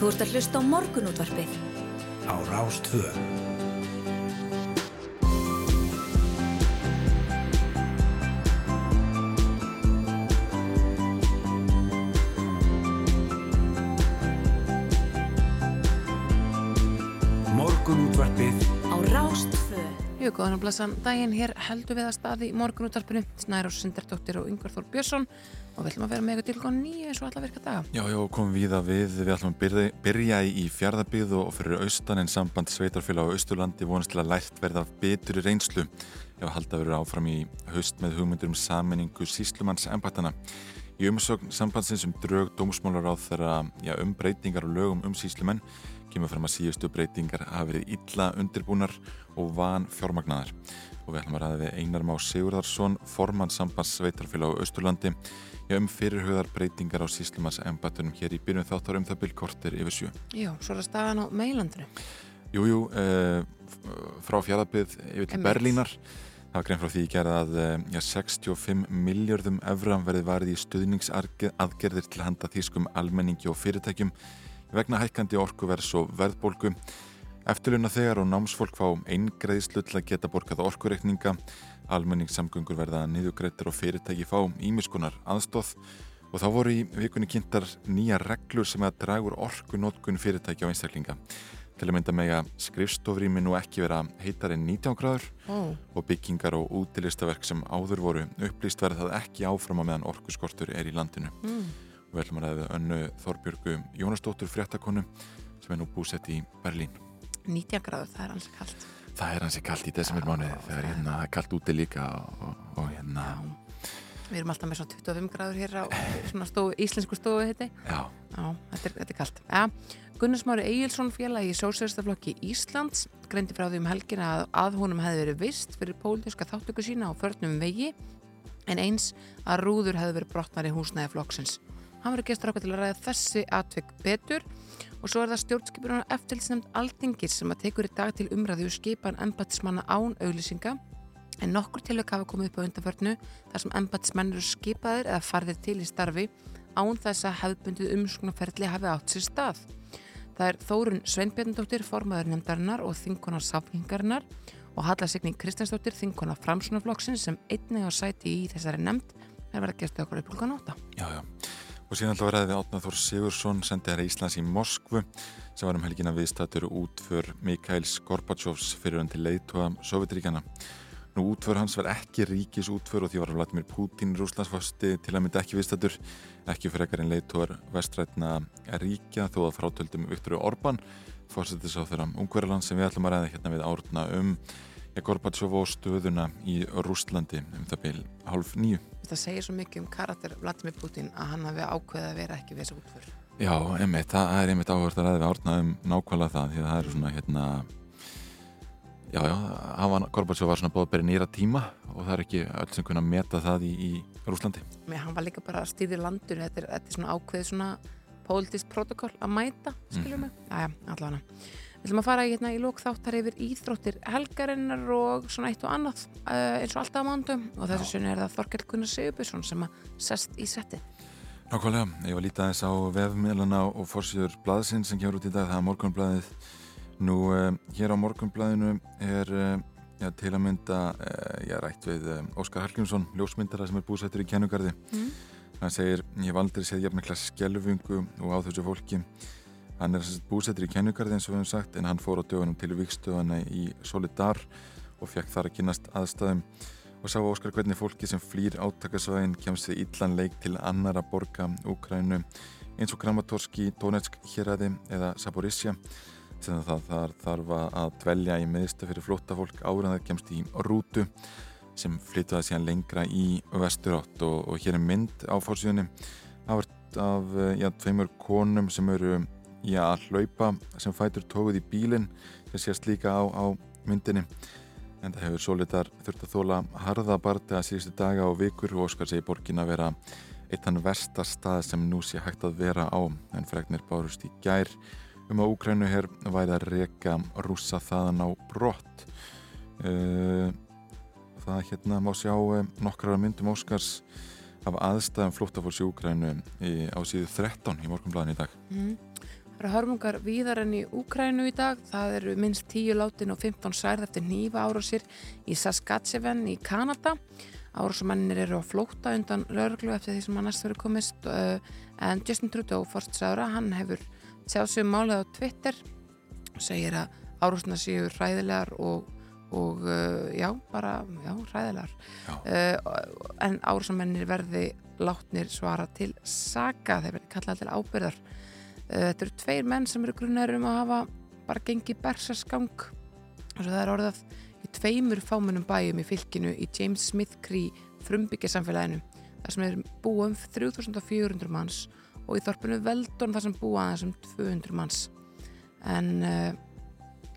Þú ert að hlusta á morgunútvarpið. Á Rástvö. Morgunútvarpið Á Rástvö. Jú, góðan og blessan daginn hér heldur við að staði morgunúttarpinu Snæra og Sindardóttir og Yngvar Þór Björnsson. Og við ætlum að vera með eitthvað til góðan nýju eins og alla virka daga. Já, já, komum við að við, við ætlum að byrja, byrja í fjárðabíð og fyrir austan en samband sveitarfélag á Austurlandi vonast til að lært verða betur í reynslu. Ef að halda verður áfram í haust með hugmyndur um saminningu síslumanns embættana. Í umsögn sambandsins um drög dómsmálar á þeirra já, um breytingar og lögum um síslumenn kemur fram að síðustu breytingar hafa verið illa undirbúnar og van fjármagnaðar og við ætlum að ræða við Einar Má Sigurðarsson formann sambands sveitarfélag á Austurlandi Já, um fyrirhugðar breytingar á síslimas embættunum hér í byrjun þáttar um það bylkortir yfir sjö. Jú, svo er það staðan á meilandinu Jú, jú, uh, frá fjárðarbyrð yfir til. Berlínar. Það var grein frá því gerð að uh, já, 65 miljardum evra verði varið í stuðningsaðgerðir til handa þýskum almenningi og fyrirtækjum vegna hækkandi orkuverðs og verðbólgu. Eftirluna þegar og námsfólk fá eingreðslu til að geta borgað orkureikninga, almenningssamgöngur verða niðugreittir og fyrirtæki fá ímiskunar aðstóð og þá voru í vikunni kynntar nýja reglur sem að dragur orkunótkun fyrirtæki á einstaklinga. Til að mynda mega skrifstofrými nú ekki vera heitar en 19 gráður Ó, og byggingar og útilistaverk sem áður voru upplýst verða það ekki áfram á meðan orkuskortur er í landinu. mm, við ætlum að ræða önnu Þorbjörgu Jónasdóttur fréttakonu sem er nú búsett í Berlín. 90 gráður, það er alls kallt Það er hansi kallt í desember mánuði þegar hérna það er kallt úti líka og, og hérna, Við erum alltaf með svona 25 gráður hér á svona stofu, íslensku stofu heiti já, Já, þetta er, þetta er kallt. Ja, Gunnar Smári Egilson félagi í Sósjálfstaflokki Íslands greindi frá því um helgina að, að honum hefði verið vist fyrir pólitíska þáttöku sína á förnum vegi en eins að rúður hefði verið brotnar í húsnæði flokksins. Hann verið gestur okkar til að ræða þessi atvik betur og svo er það stjórnskipunar eftirlitsnefnd Altingir sem að tekur í dag til umræðu skipan embættismanna án auglýsinga en nokkur tilvæg hafa komið upp á undanförnu þar sem embættismenn eru skipaðir eða farðir til í starfi án þess að hefðbundið umsóknarferli hafi átt sér stað. Það er Þórun Sveinbjörndóttir, formaður nefndarinnar og þingonar sáfningarinnar og Halla Signing Kristjánsdóttir, þingonar framsunaflokksins sem einnig á sæti í þessari nefnd er verið að gesta okkur upp klukkan 8. já, já. Og síðan ætla að ræða við Átna Þór Sigursson, sendiðar Íslands í Moskvu sem var um helgina viðstættur út för Mikaels Gorbatsjófs fyrir hann til leiðtóa Sovjetríkjana. Nú útför hans var ekki ríkis útför og því var Vladimir Putin rúslandsfasti til að mynda ekki viðstættur, ekki frekar en leiðtóar vestrætna ríkja þó að frátöldum Viktor Orbán, fórsetis á þeirra ungverðarland sem við ætlum að ræða hérna við árna um ja, Gorbatsjóf og stöðuna í Rústlandi um það byl hálf nýju. Það segir svo mikið um karakter Vladimir Putin að hann hafi ákveðið að vera ekki við þessu útför. Já, einmitt, það er einmitt áhverð að ræða við árna um nákvæmlega það, því að það eru svona hérna já, já, Gorbatsjóf var svona byrja nýra tíma og það er ekki öll sem kunna meta það í, í Rúslandi. Mér hann var líka bara að stýði landinu, þetta er, þetta er svona ákveðið svona pólitískt protokoll að mæta, skiljum mig. Jæja, allavega. Við ætlum að fara hérna, í lók þáttar yfir íþróttir helgarinnar og svona eitt og annað uh, eins og alltaf á mándum og þessu sinni er það Þorkell Gunnar Sigurbjörnsson sem að sest í setti. Nákvæmlega, ég var lítið aðeins á vefmiðlana og fórsýður blaðsinn sem kemur út í dag, það er morgunblaðið. Nú, uh, hér á morgunblaðinu er já, til að mynda, uh, ég er rætt við uh, Óskar Hallgrímsson, ljósmyndara sem er búsættur í kennugarði. Mm. Hann segir, ég aldrei séð jafnmikla skelvingu og á þessu fólki. Hann er búsettur í kennugarði eins og við höfum sagt en hann fór á dögunum til vikstöðana í Solidar og fekk þar að kynast aðstæðum. Og sá Óskar hvernig fólki sem flýr átakasvæðin kemst við illan leik til annara borga Úkrænu eins og Kramatorski, Donetsk, Héræði eða Saborisja sem það þar þarf að dvelja í meðstu fyrir flótta fólk ára það kemst í rútu sem flyttuða síðan lengra í vesturátt. Og, og hér er mynd á fórsíðunni var af já, tveimur konum sem eru já, hlaupa sem fætur tókuð í bílinn. Sem sést líka á, á myndinni. En það hefur Solitar þurft að þóla harðabarti að síðustu daga og vikur og Óskar segi borgin að vera eitt hann versta stað sem nú sé hægt að vera á. En fregnir bárust í gær um að Úkrænu hér væri að reka rúsa þaðan á brott. Uh, það hérna má sjá uh, nokkrar myndum Óskars af aðstæðum flóttafólks í Úkrænu í, á síðu 13 í morgunblæðin í dag. Mm. Það eru hörmungar víðar enn í Úkrænu í dag. Það eru minnst 10 látin og 15 særð eftir nýfa árásir í Saskatchewan í Kanada. Árásumennir eru á flóta undan lauruglu eftir því sem hann næst verið komist uh, en Justin Trudeau, forstsára, hann hefur tjáð sig um málið á Twitter og segir að árásuna séu hræðilegar og, og uh, já, bara, já, hræðilegar. Uh, en árásumennir verði látnir svara til saga, þeir verði kallað til ábyrðar. Uh, þetta eru tveir menn sem eru grunnar um að hafa bara gengið bersaskang og það er orðað í tveimur fámunum bæjum í fylkinu í James Smith Cree frumbyggjasamfélaginu þar sem er búa um 3400 manns og í þorpinu Veldon þar sem búa aðeins um 200 manns. En uh,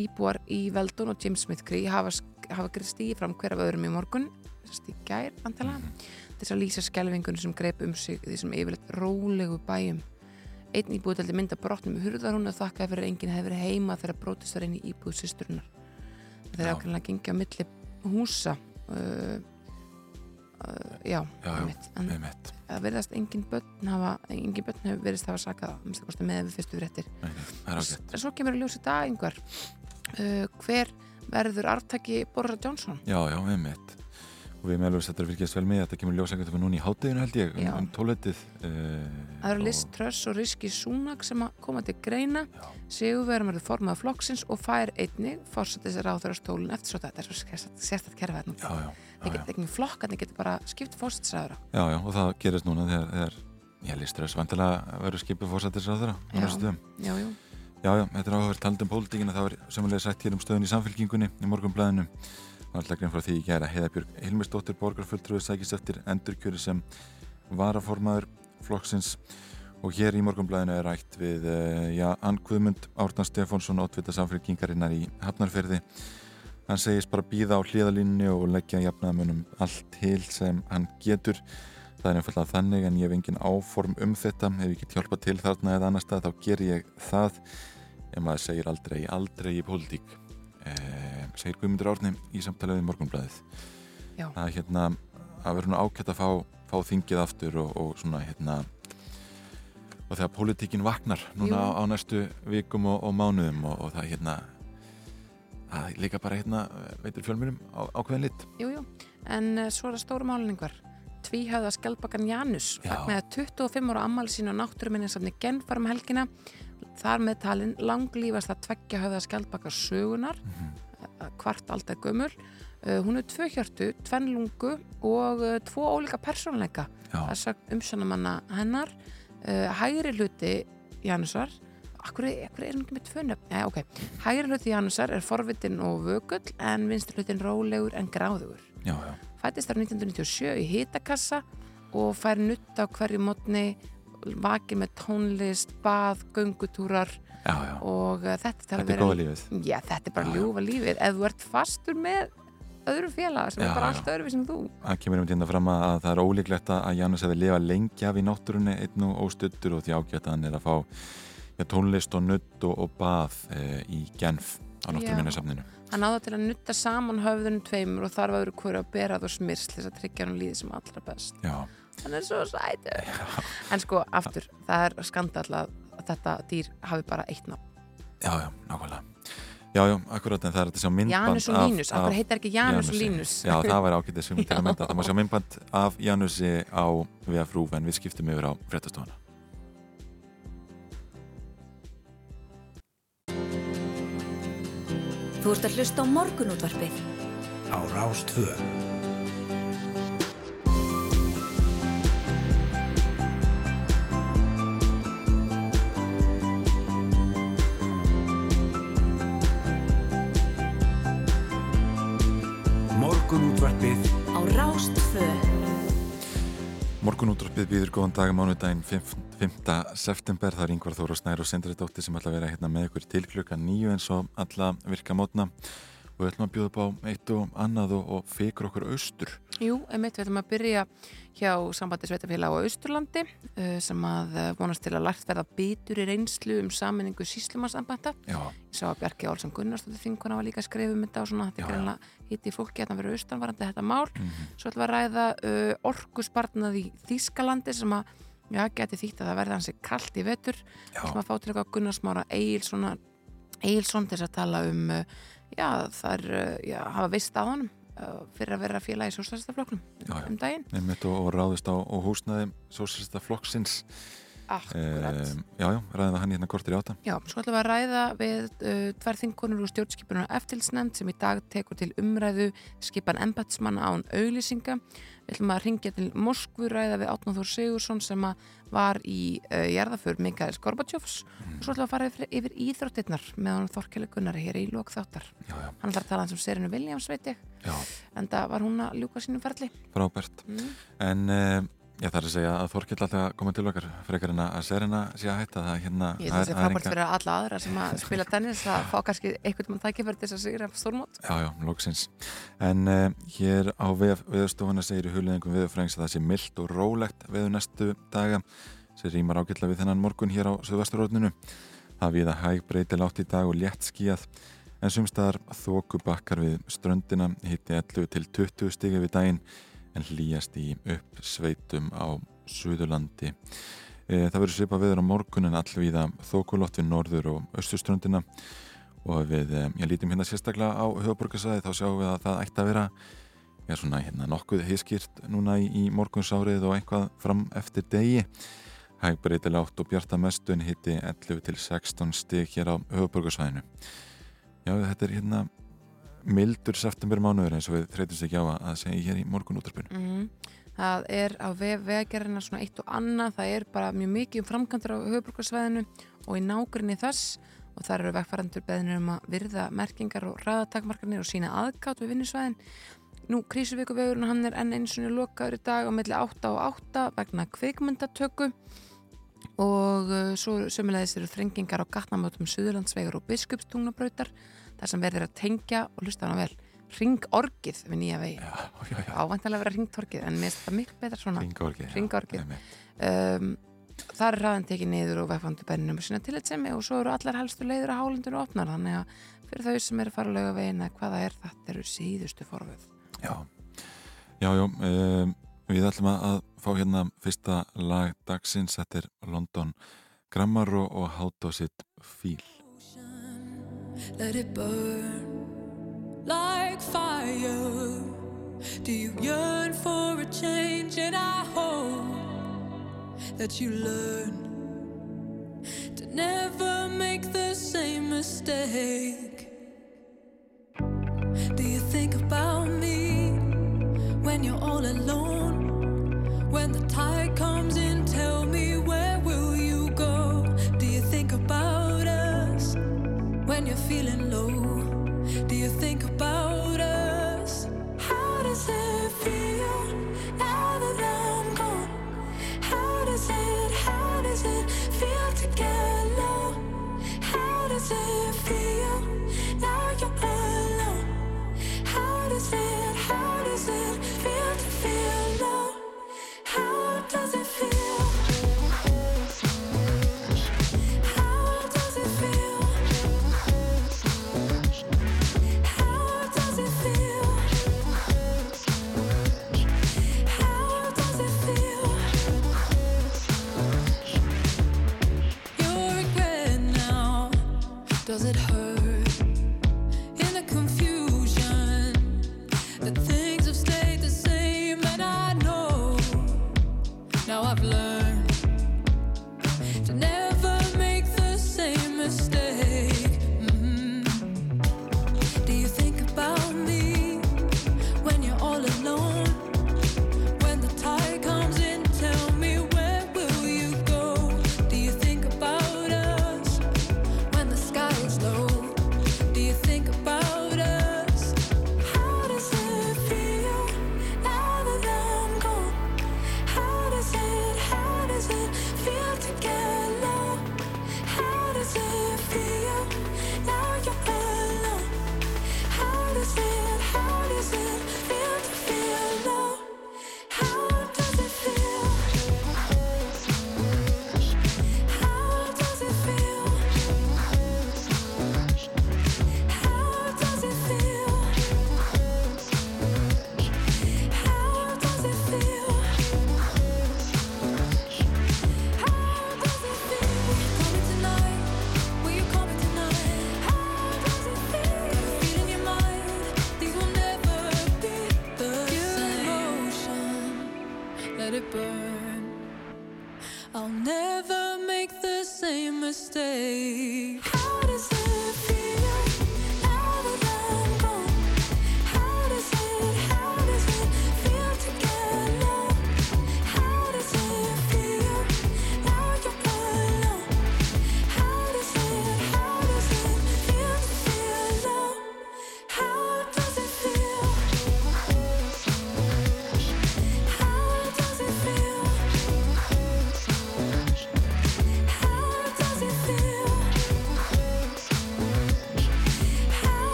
íbúar í Veldon og James Smith Cree hafa, hafa stíði fram hver af öðrum í morgun þess að lýsa skelvingunum sem greip um sig því sem yfirleitt rólegu bæjum einn íbúðaldi mynda brotnum í hurðarhúnu og þakkaði fyrir að enginn hefði verið heima þegar brotist var inn í íbúð sýsturinnar þeir eru Já. ákveðinlega gengið á milli húsa uh, uh, já, já, einmitt. en einmitt. það verðast engin börn hafa engin börn hefur verðist hafa sakað að með við fyrstu fréttir það er ágætt. en svo kemur að ljósa dag einhver uh, hver verður arftaki Borra Johnson Já, já, einmitt. Og við meðlum þetta er fylgjast vel með, þetta kemur ljós einhvern veginn núna í hátteginu held ég, um, um tóletið. Uh, það eru Liz Truss og Riski Sunak sem að koma til greina Sigurverðum verður formað flokksins og fær á þeirra stólun eftir svo þetta er sérstætt kerfa þetta Já, já, þeir já, geta ekki flokkarnir geta bara skipt fórsetisræðura já, já, og það gerist núna þegar, þegar ég listur þess vantilega verður skipið fórsættis þeirra. Já. Já. já, já, já, já, þetta er áhverð tald um pólitíkina, það var samanlega sætt hér um stöðun í samfélkingunni í morgunblæðinu. Grein frá því í gæra Heiðabjörg Hilmisdóttir borgarfulltrúi sækist eftir endurkjöri sem varaformaður flokksins. Og hér í morgunblæðinu er rætt við uh, já, Ann Guðmund Ártan Stefánsson ótvita samfélkingarinnar í Hafnarferði hann segist bara býða á hliðalínni og leggja jafnaðamönum allt til sem hann getur. Það er einfallega þannig en ég hef engin áform um þetta. Ef ég get hjálpa til þarna eða annar stað þá ger ég það. En maður segir aldrei, aldrei í pólitík eh, segir Guðmundur Árni í samtalið við morgunblæðið að hérna að vera nú ákvæmt að fá, fá þingið aftur og, og svona hérna og þegar pólitíkin vaknar núna á, á næstu vikum og, og mánuðum og, og það hérna að líka bara hérna veitur fjölmjörnum ákveðin lit. Jú, jú. En uh, svo er það stóra málin einhver tvíhauða skjaldbakan Janus fagnaði 25 ára ammali sín á náttúruminninsafni Genfar um helgina þar með talin langlífast að tveggja höfða skjaldbaka sögunar mm hvart aldrei gömul uh, hún er tvö hjörtu, tvenn lungu og uh, tvo ólíka persónleika sagt umsjónamanna hennar uh, hægri hluti Janusar Akkur, akkur er ekki með tvö nöfn? Ja, okay. Hægri hluti Janusar er forvitin og vökull en vinstri hlutin rólegur en gráðugur. já, já, Fættist þar 1997 í hitakassa og fær nutt á hverju mótni, vakir með tónlist, bað, göngutúrar já, já. og uh, þetta, Þetta er góða lífið Já, þetta er bara ljúfa lífið. Ef þú ert fastur með öðru félag sem Já, er bara allt öðru sem þú. Það kemur um tíðan fram að að það er ólíklegt að Janus hefði lifað lengi af í náttúrunni einn og óstuttur og því að hann er að fá ja, tónlist og nutt og, og bað e, í Genf á náttúruminnarsafninu. Hann áða til að nutta saman höfðunum tveimur og þarf öðru hverju að bera það og smyrsl þess að tryggja hann líði sem allra best. Já, Hann er svo sætur. En sko, aftur, það er skandall að þetta dýr hafi bara eitt nafn. já, já, nákvæmlega. Já, já, akkurat en það er þetta að sjá myndband Janus og Línus, akkur af heitir ekki Janus og. Línus. Já, það væri ágættið sem til að mynda. Það má sjá myndband af Janusi á VF-rúf en við skiptum yfir á fréttastofana. Þú ert að hlusta á morgunútvarpið. á Rástvö. Morgunútvarpið Á Rástfö. Morgunútvarpið býður góðan dag mánudaginn 5. 5. september. Það er Ingvar Þóra Snær og Sindri Dóttir sem ætla að vera hérna með ykkur til klukkan nýju eins og alla virka mótna og við ætlum að bjóða upp á eitt og annað og, og fekur okkur austur. Jú, einmitt, við ætlum að byrja hjá sambandi sveitafélag á Austurlandi uh, sem að uh, vonast til að lært verða bitur í reynslu um saminningu síslumarsambanda. Já, Ég sá að Bjarki Álsson Gunnarsdóttir þinguna var líka að skrifa um þetta og svona, þetta er greinlega hitti fólki að það verið austanvarandi þetta mál. mhm, Svo ætlum við að ræða uh, orkusbarnað í Þískalandi sem að já, geti þýtt að það verði hansi kallt í vetur Já. sem að fá til eitthvað Gunnarsmára Egilson til þess að tala um já, þar já, hafa vist á honum fyrir að vera félag í sósælstafloknum Já, já. um daginn einmitt og, ráðist á, á húsnaði sósista flokksins Akkurat um, Já, já, ræðum við hann hérna kortir í átta Já, svo ætlum við að ræða við uh, tvær þingkonur úr stjórnskipunar og eftirlsnefnd sem í dag tekur til umræðu skipan embatsmanna án auglýsinga. Við ætlum að ringja til Moskvu ræða við Átnáð Þór Sigursson sem var í uh, jarðaför Mikael Skorbatsjófs og svo ætlum við að fara yfir, yfir íþróttirnar með hann Þorkeli Gunnari hér í lok þáttar. Já, já, Hann ætlar að tala hans um Serinu Williams, veit ég, já, en það var hún að ljúka sínum ferli. frábært Mm. En uh, ég þarf að segja að Þorkill alltaf koma til okkar frekar en að Serena sé að hætta það hérna Ég held að það er frábært fyrir alla aðra sem að spila tennis að fá kannski einhvern mann tækifæri til þess að sigra stórmót. Já, já, loksins. En uh, hér á veðurstofuna segir í hulöðingum veðurfrængs að það sé mildt og rólegt veður næstu daga sem rýmar ágætla við þennan morgun hér á Suðvesturrótninu. Það við að hæg breytil átt í dag og létt skíjað en sumstaðar þóku bakkar við ströndina hitti 11 til 20 stigi við daginn en hlýjast í upp sveitum á Suðurlandi. E, það verður svipað veður á morgun en allvíða þókulott við norður og austurströndina. Og við, eh, ég lítum hérna sérstaklega á höfuborgarsæði þá sjáum við að það ætti að vera já, svona hérna nokkuð heiskýrt núna í, í morgunsárið og eitthvað fram eftir degi. Hæg breytilátt og bjarta mestun hitti 11 til 16 stig hér á höfuborgarsæðinu já þetta er hérna mildur september mánuður eins og við þreytumst ekki á að, segja hér í morgun útarpinu Mm. Það er á vegagerina svona eitt og annað, það er bara mjög mikið um framkantur á höfuborgarsvæðinu og í nágrinni þess. Og þar eru vegfærandur beðinir um að virða merkingar og ræðatakmarkarnir og sína aðgátt við vinnusvæðin. Nú, krísuvíkuvegurinn hann er enn eins og lokaður í dag á milli 8 og 8 vegna kvikmyndatöku. Og uh, svo sömulegis eru þrengingar á gatnamötum Suðurlandsvegur og Biskupstungnabrautar þar sem verður að tengja og hlusta hana vel. Ringorgið við nýja vegi. Ávæntalega vera ringtorkið en mér finnst það miklu betra svona ringorgið Hringorgið. einmitt. um, það er ræðan tekið niður og vegfandu benninu með sína tillitsemi og svo eru allar helstu leiður að hálundur opnar. Þannig að fyrir þau sem eru farulega veginn að hvaða er þetta eru síðustu forvöð. Já, já, já um, við ætlum að, fá hérna fyrsta lag dagsins, þetta er London Grammar og, og It Feel Let it burn like fire. Do you yearn for a change? And I hope that you learn to never make the same mistake. Do you think about me when you're all alone? When the tide feeling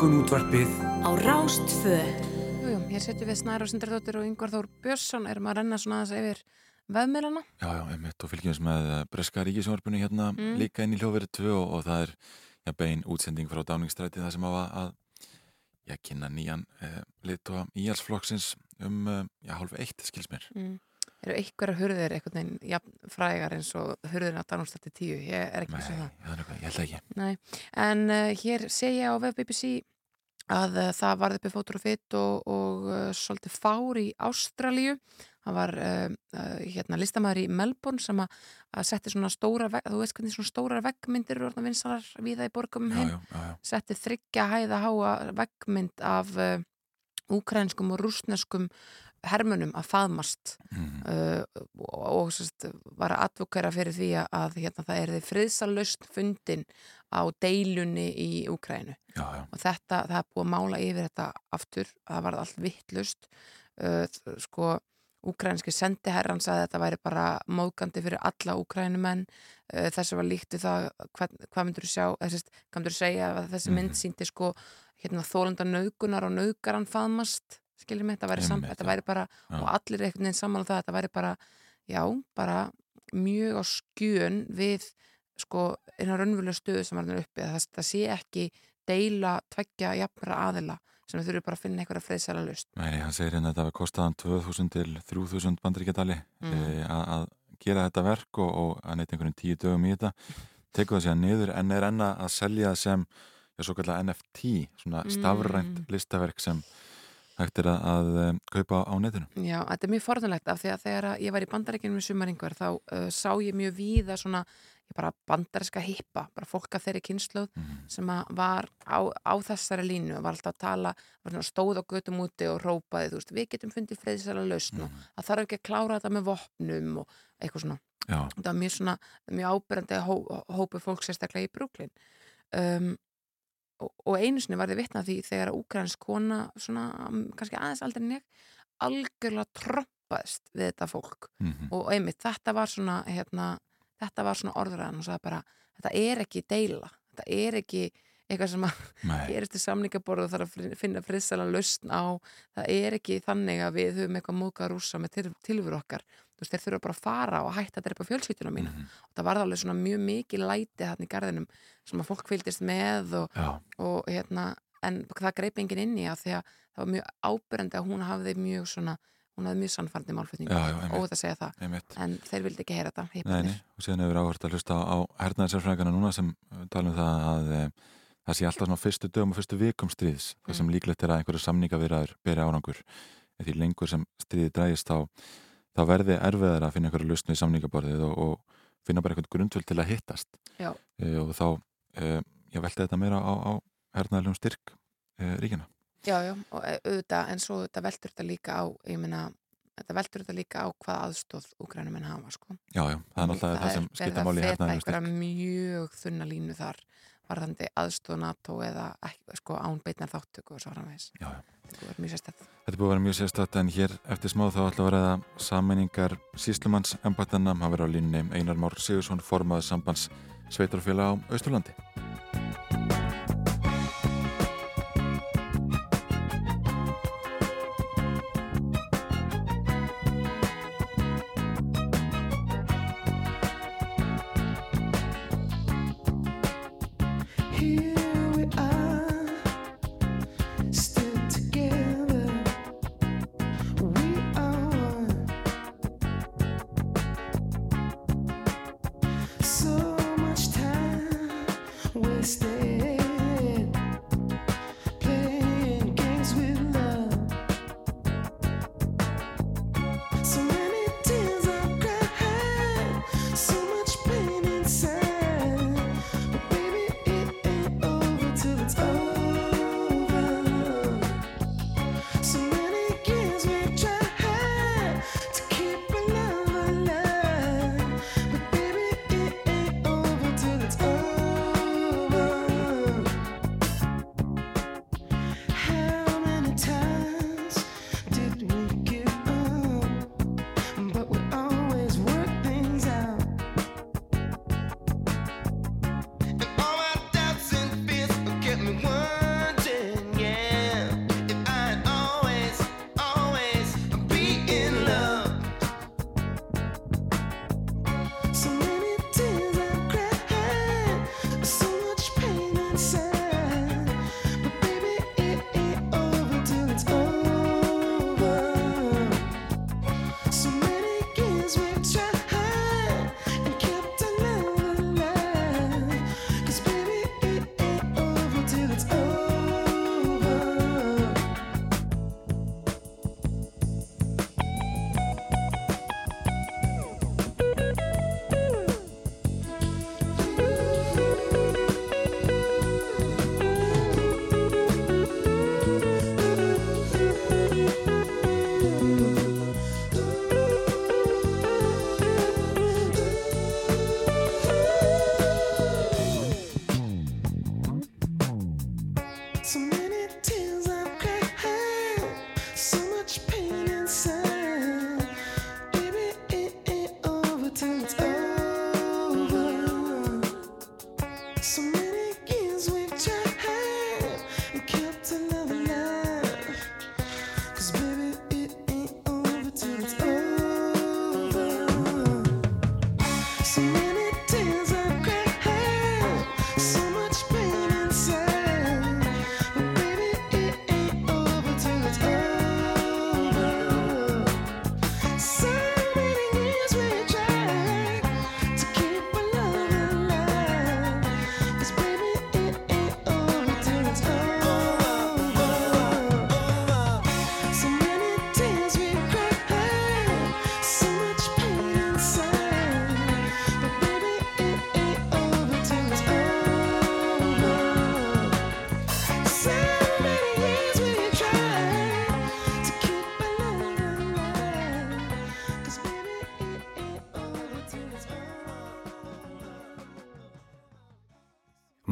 Morgun útvarpið Á Rástfö Jú, jú, hér setjum við Snæra Sindardóttir og Yngvar Þór Björnsson erum að renna svona aðeins yfir veðmilana. Já, já, einmitt og fylgjumst með eh, breska ríkisjórpunni hérna Mm. líka inn í hljóverið 2 og, og það er já, bein útsending frá dáningstræti það sem hafa að já, kynna nýjan eh, lit og íhalsflokksins um eh, já, hálf eitt skils mér. Mm. Eru einhverja hurðir einhvern veginn jafn, frægar eins og hurðin að Danústætti 10? Ég er ekki Nei, vissi það. það eitthvað, ég held ekki. Nei, en uh, hér sé ég á web BBC að uh, það varð uppi fótur og fitt og, og uh, svolítið fár í Ástralíu. Það var hérna listamæður í Melbourne sem að, að setti svona stóra, vegg, þú veist hvernig svona stóra veggmyndir eru orðna vinsalar viða í borgum um heim. Setti þryggja hæða háa veggmynd af úkrænskum og rúsneskum hermunum að faðmast Mm. uh, og, og sérst, var að advokera fyrir því að, hérna, það er þið friðsalust fundin á deilunni í Úkrænu og þetta, það er búið að mála yfir þetta aftur, það var allt vittlust uh, sko úkrænski sendiherran sagði að þetta væri bara móðgandi fyrir alla úkrænumenn uh, þessi var líkt við það hvað, hvað myndur þú sjá, þessi, hvað myndur þú segja að þessi mynd Mhm. síndi sko hérna, þólanda nauðgunar og nauðgaran faðmast skiljum mig, þetta væri, sam, þetta væri bara Já. og allir einhvern veginn sammála um það að þetta væri bara, já, bara mjög á skjön við sko eina raunvölu stöðu sem var þarna uppi, að það, það sé ekki deila tveggja jafnra aðila sem við þurfum bara að finna einhverja friðsæla lust Nei, hann segir hérna að þetta var kostaðan 2000 til 3000 bandaríkjadali Mm. mm. að, gera þetta verk og, og að neitt einhverjum tíu dögum í þetta tekur það síðan niður en er enna að selja sem já, svo kallar NFT, svona Mm. stafrænt listaverk sem hægt er að, að um, kaupa á netinu. Já, þetta er mjög forðanlegt af því að þegar að ég var í bandarækjunum í sumaringvar þá uh, sá ég mjög víða svona bara bandaríska hippa, bara fólk af þeirri kynsluð mm. sem að var á, á þessari línu var alltaf að tala, stóð á götum úti og rópaði, veist, við getum fundið friðsæla lausn og það þarf ekki að klára þetta með vopnum og eitthvað svona. Já, þetta var mjög svona, mjög ábyrjandi hó, hópu fólk sérstaklega í Brooklyn. Um, og, einu sinni var þið vitna því þegar úkrænsk kona svona, kannski aðeins aldrei ég algjörlega troppaðist við þetta fólk. Mm og einmitt, þetta var svona hérna, þetta var svona orðræðan og sagði bara, þetta er ekki deila. Þetta er ekki eitthvað sem að gerist í samningaborðu þarf að finna friðsælan lausn á. Það er ekki þannig að við höfum eitthvað móka rúsa með til, tilfur okkar veist, þeir þurfa bara að fara og hætta að drepa fjölskylduna mína. Mhm. og það var alveg svona mjög mikið læti þarna í garðinum sem að fólk fylgdist með og, og hérna en það greip enginn inn í að því að það var mjög ábyrjandi að hún hafði mjög svona hún hafði mjög sannfærandi málflutning. Já, já, einmitt. og þetta segja það. Einmitt. En þeir vildi ekki heyra þetta Nei, nei, og síðan hefur áhört að hlusta á, á hernaðarsérfræðingana núna sem uh, tala um það að e, það sé alltaf svona fyrstu dögum og fyrstu vikum stríðs það sem Mm. líklegt er að einhverju samningavirðar beri árangur. En því lengur sem stríði drægist þá, þá verði erfiðar að finna einhverju lausn í samningaborðið og, og finna bara einhvern grundvöld til að hittast. E, og þá e, ég velti þetta meira á, á hernaðarlegum styrk e, ríkina Já, já, og e- auðvitað, en svo þetta veltur þetta líka á, ég meina, þetta veltur þetta líka á hvað aðstóð úgrænumenn hafa, sko. Já, já, það er náttúrulega það, sem skipta máli í Það er hernaðarlegum einhverja styrk. mjög þunna línu þar, varðandi aðstóð NATO eða sko, án beitnar þáttöku og svo framvegis. Já, já Þetta er mjög sérstætt. Þetta er búið að vera mjög sérstætt en hér eftir smá þá ætla að vera það sammenningar síslumanns embættanna. Hann verður á línni Einar Már Sigursson, formaður sambands sveitarfélag á Austurlandi. Here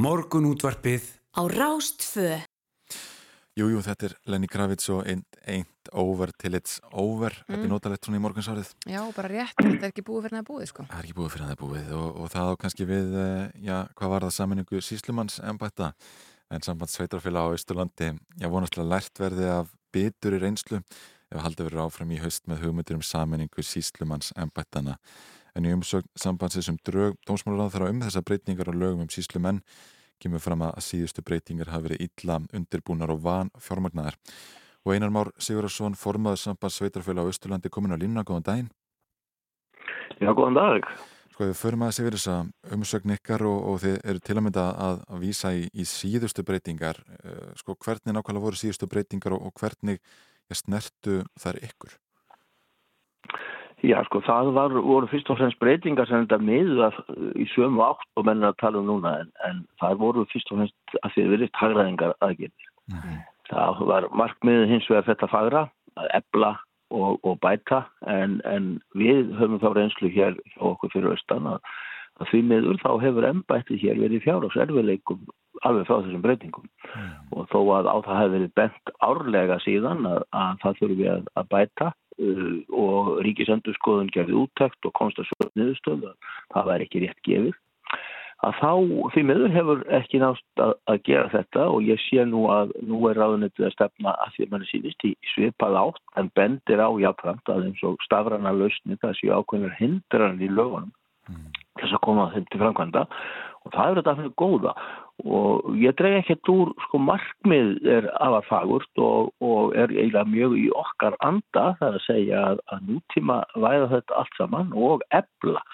Morgunútvarpið á Rástfö. Jú, jú, þetta er Lenny Kravitz og Ain't, ain't Over Till It's Over Þetta er Mm. notalegt svona í morgunsárið Já, bara rétt, þetta er ekki búið fyrir það búið sko. Það er ekki búið fyrir að það er búið og, og það á kannski við, eh, já, hvað var það saminningu síslumanns embætta en samband sveitarfélag á Austurlandi já, vonastlega lært verði af bitur í reynslu ef haldið verður áfram í haust með hugmyndir um saminningu síslumanns embættana en í umsögn sambandsins um drög dómsmálaráð þarf um þessar breytingar og lögum um síslumenn kemur fram að síðustu breytingar hafi verið illa undirbúnar og van fjármagnaðar og Einar Már Sigurðarsson formaður sambands sveitarfélag á Austurlandi komin á línuna, góðan daginn Já, góðan dag. Sko við förum aðeins yfir þessa umsögn ykkar og, og þið eru til að mynda að, að vísa í, í síðustu breytingar. Uh, sko hvernig nákvæmlega voru síðustu breytingar og, og hvernig snertu þær ykkur? Já, sko, það var, voru fyrst og fremst breytingar sem þetta miða í sömu átt og menn að tala um núna en, en það voru fyrst og fremst að því verið hagraðingar aðgerðir. Það var markmiðið hins vegar þetta fagra, að ebla og, og bæta en, en við höfum þá reynslu hér hjá okkur fyrir austan að, að því miður þá hefur embættið hér verið fjárhás erfileikum alveg frá þessum breytingum. Og þó að á það hefur verið bent árlega síðan að, að það þurfum við að, að bæta og ríkisendurskoðun gerði úttækt og komst að svo niðurstöð að það væri ekki rétt gefið að þá því miður hefur ekki nást að, að gera þetta og ég sé nú að nú er ráðunetið að stefna að því að mann er síðist í svipað átt en bendir á jáfnframt að eins og stafrana lausni það séu ákveðnar hindran í lögunum þess að koma þeim til framkvæmda. Og það er þetta að finna góða og ég dreg ekkert úr sko markmið er afar fagurt og, og er eiginlega mjög í okkar anda það að segja að, að nútíma væða þetta allt saman og ebla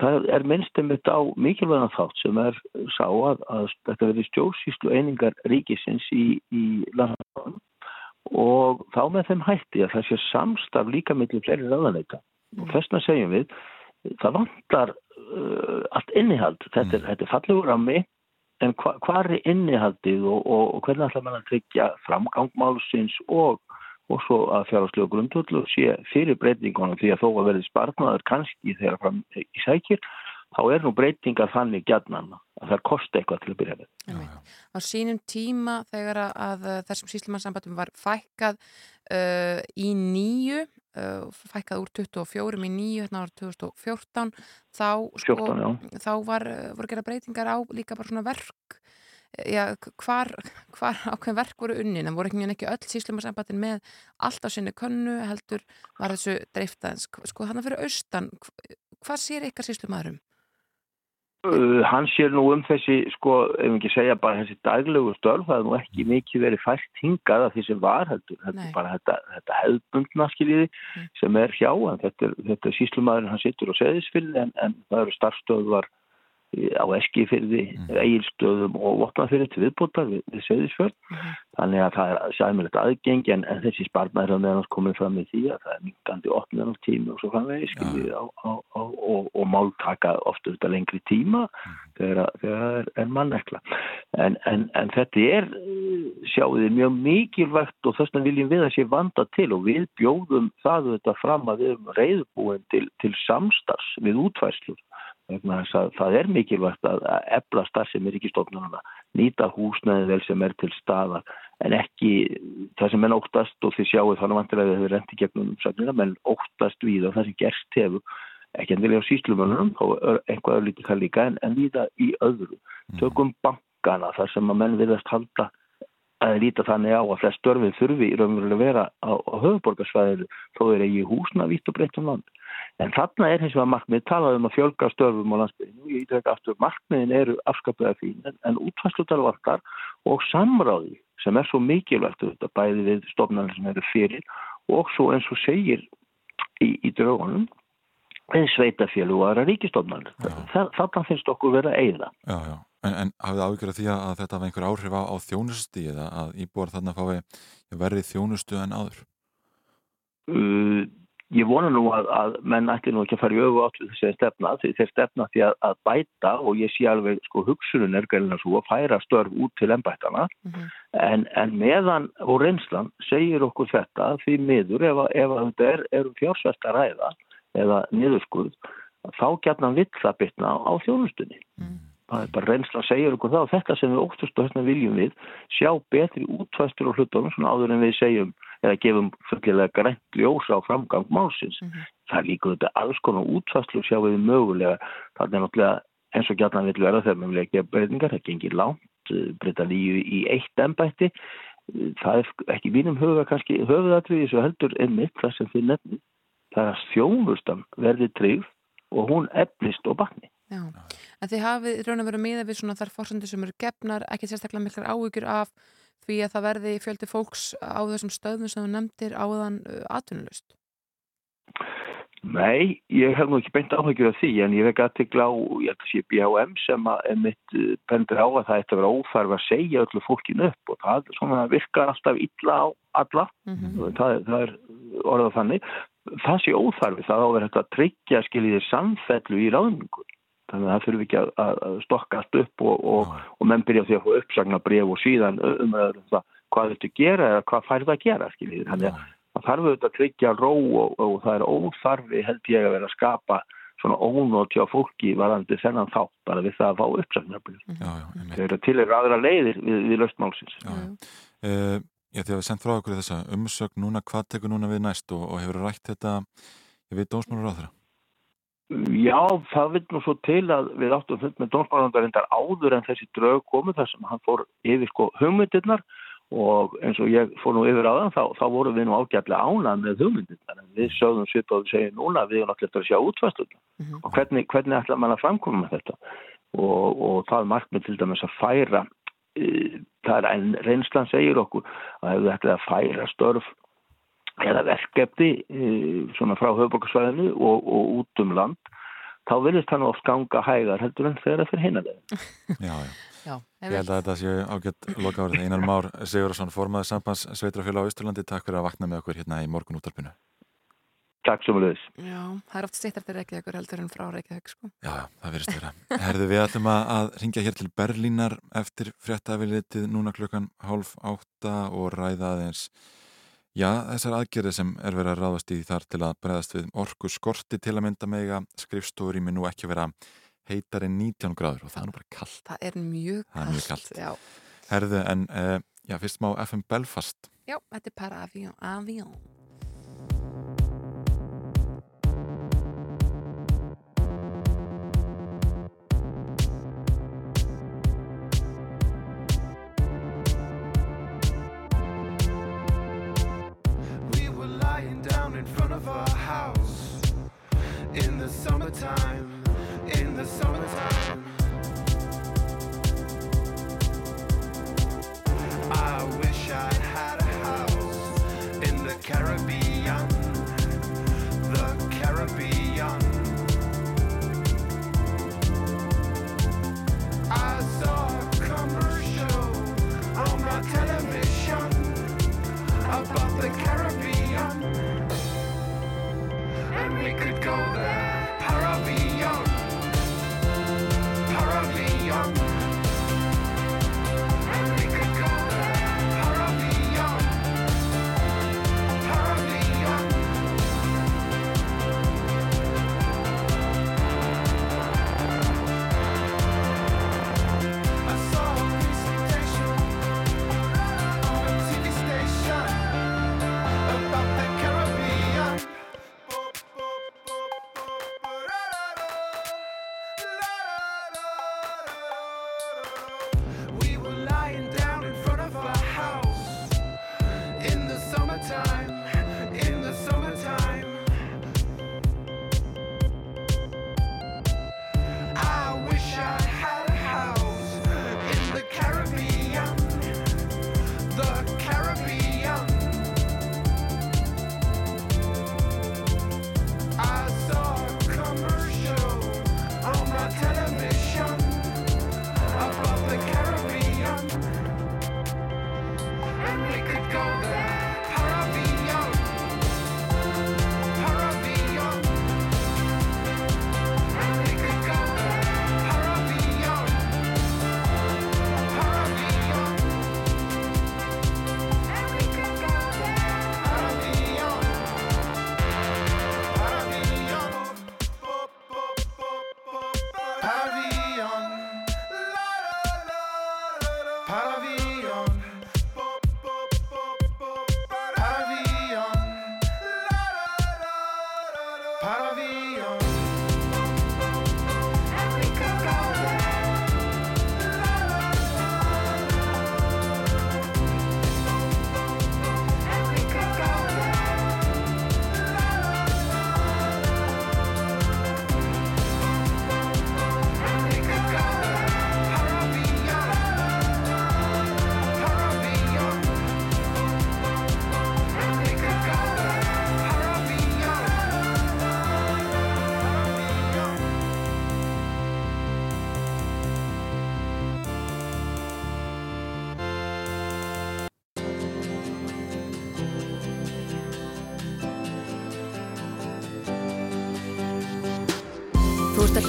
það er minnstum mitt á mikilvæðan þátt sem er sá að, að þetta verði stjórnsýslu einingar ríkisins í, í landafáðum og þá með þeim hætti að það sé samstarf líka millir fleiri ráðanleika og þessna segjum við það vantar uh, allt innihald. Þetta er, þetta er fallegur á mig en hva, hvað er innihaldið og, og, og hvernig ætla mann að tryggja framgangmálsins og, og svo að fjárháslega grundvöldu sé fyrir breytingunum? Því að þó að verði spartnaður kannski þegar fram í sækir þá er nú breytingar þannig gætnan að það kosti eitthvað til að byrja með. Einmitt. Á sínum tíma þegar að, að þessum síslumannssambandum var fækkað uh, í nýju, uh, fækkað úr 24 í nýju, hérna ára 2014, þá, 14, já. þá var, uh, voru gera breytingar á líka bara svona verk. Já, hvar, hvar ákveðin verk voru unnin, en voru ekki mjög ekki öll síslumannssambandin með allt á sinni könnu heldur var þessu dreiftaðins. Sko þannig fyrir austan, hv- hvað sér ykkar síslumæðurum? Uh, hann sér nú um þessi, sko, ef ekki segja bara þessi daglegu störf, það er nú ekki mikið verið fært hingað af því sem var heldur, er bara þetta, þetta hefðbundna skiljiði Mm. sem er hjá, en þetta þetta síslumæðurinn, hann sittur á seðisfyrði en, en það eru starfstöðvar á Eskifyrði, mm. Egilstöðum og Votnafyrði til viðbútar við, við seðisfjörð, Mhm. þannig að það er sæmilegt aðgengi en, en þessi spartnaður er meðan komið fram í því að það er minkandi opnunartími og svo framvegi skiljið á, á, á, og, og máltaka ofta þetta lengri tíma þegar, að- þegar það er, er mannekla. En, en, en þetta er sjáu þið mjög mikilvægt og þess vegna viljum við að sé vanda til og við bjóðum það þetta fram að við erum reyðbúin til, til samstars við útfærslur vegna þess að það er mikilvægt að efla starfsemi ríkistofnununa, nýta húsnæði vel sem er til staðar en ekki það sem menn óttast og þið sjáu þannig vantilega að þau rendi gegnum umsagnina, menn óttast við og það sem gerst hefur ekki endilega á síslumönunum, þá er einhvað lítið það líka en, en líta í öðru. Tökum bankana þar sem að menn viðast halda að líta þannig á að flest störfið þurfi í raunverulega vera á, á höfuborgarsvæðinu þó er eigi húsna vitt og breytt um land. En þarna er hins vegar markmið talað um að fjölga störfum á landsbyrjunu. Ég ítreka aftur, markmiðin eru afskaplega fín en, en útfæslutar vantar og samráði sem er svo mikilvægt þetta bæði við stofnarnir sem eru fyrir og svo eins og segir í, í draugunum við sveitafjölu og aðra ríkistofnarnir. Þarna finnst okkur vera eigða. Já, já. En, en hafið af því að þetta hafa einhver áhrif á, á þjónusti eða að íbúar þarna fái verið þjónustu en áður? Uh, ég vona nú að, að menn ætti nú ekki að fara í öfu átt við þessi stefna því þeir stefna því að, að bæta og ég sé alveg sko hugsunum er gælina svo að færa störf út til ennbættana Mhm. en, en meðan og reynslan segir okkur þetta því miður ef, að- ef að þetta er, er um fjársvæsta ræða eða niðurskurð þá gætna vill það bytna á, þjónustunni. Það er bara reynslan segir okkur það og þetta sem við óttast og þetta viljum við sjá betri útvæstur á hlutunum svona áður en við segjum eða gefum fullilega grænt ljós á framgang málsins. Það er líka þetta alls konar útvæstur sjá við mögulega. Það er náttúrulega eins og gætna vill vera þegar við vilja gefa breytingar, það gengir langt breyta líu í eitt ennbætti það er ekki mínum huga kannski höfuðatriði svo heldur einmitt það sem þið nefnir það er að þjónustan verði tryggð og hún efnist og bakni Já, en þið hafið raun að vera miða við svona þar fórsendur sem eru gefnar, ekki sérstaklega miklar áhyggjur af því að það verði fjöldi fólks á þessum stöðum sem þú nefndir áðan uh, atvinnulust. Nei, ég hef nú ekki beint áhyggjur af því en ég vekk aðtikla á, BHM sem að mitt bendur á að það ætti að vera óþarf að segja öllu fólkinu upp og það svona, virkar alltaf illa á alla, það, er- það er orðað þannig. Það sé óþarfi, það á að vera hægt að tryggja skiljiðir samfellu í ráðningu. Þannig að það þurfi ekki að, að að stokka allt upp og, og, og menn byrja því að fá uppsagna bref og síðan um það hvað þetta gera eða hvað færði að gera skiljiðir. Þannig að það þarf auðvitað að tryggja ró og, og það er óþarfi held ég að vera að skapa svona ónót hjá fólki varandi þennan þátt bara við það að fá einmitt. Þau eru til eru aðra leiðir við, við löstmálsins. Já, já. Uh, já, því að við sendt frá okkur þessa umsögn núna, hvað tekur núna við næst og, og hefur rætt þetta, ég veit dómsmálur á þeirra. Já, það vil nú svo til að við áttum fund með dómsmálandarindar áður en þessi drög komu þar sem hann fór yfir sko hugmyndirnar. Og eins og ég fór nú yfir á það þá, þá vorum við nú ágætlega ánað með hugmyndirnar. En við sögðum svip og við segjum núna við erum allir eftir að sjá útfæsturna og hvernig, hvernig ætla mann að framkoma með þetta? Og, og það markmið til dæmis að færa e, það er en reynslan segir okkur að ef við ætla að færa störf eða verkefni e, svona frá höfbrukarsvæðinu og, og út um land þá vilist hann oft ganga hægar heldur en þegar það fyrir hinnaðið. Já, já. Já, Ég held að þetta sé ágætt loka árið. Einar Már Sigurðarsson, formaður sambands Sveitrafélag á Ísturlandi, takk fyrir að vakna með okkur hérna í morgun útarpinu. Takk sem við Já, það er oft stýttar til Reykjavíkur heldur en frá Reykjavík sko. Já, það verðist vera. Herðu, við ætlum að, að ringja hér til Berlínar eftir fréttafilitið núna klukkan hálf átta og ræða aðeins Já, þessar aðgerði sem er verið að ráðast í þar til að bregðast við orku skorti til að mynda mega skrifstóri með nú ekki vera heitar en 19 gráður og það er nú bara kallt. Það er mjög er mjög kalt. Já, Herðu, en uh, já, fyrst má FM Belfast. já þetta er bara avión, avión. In the summertime, in the summertime. I wish I had a house in the Caribbean, We could go there,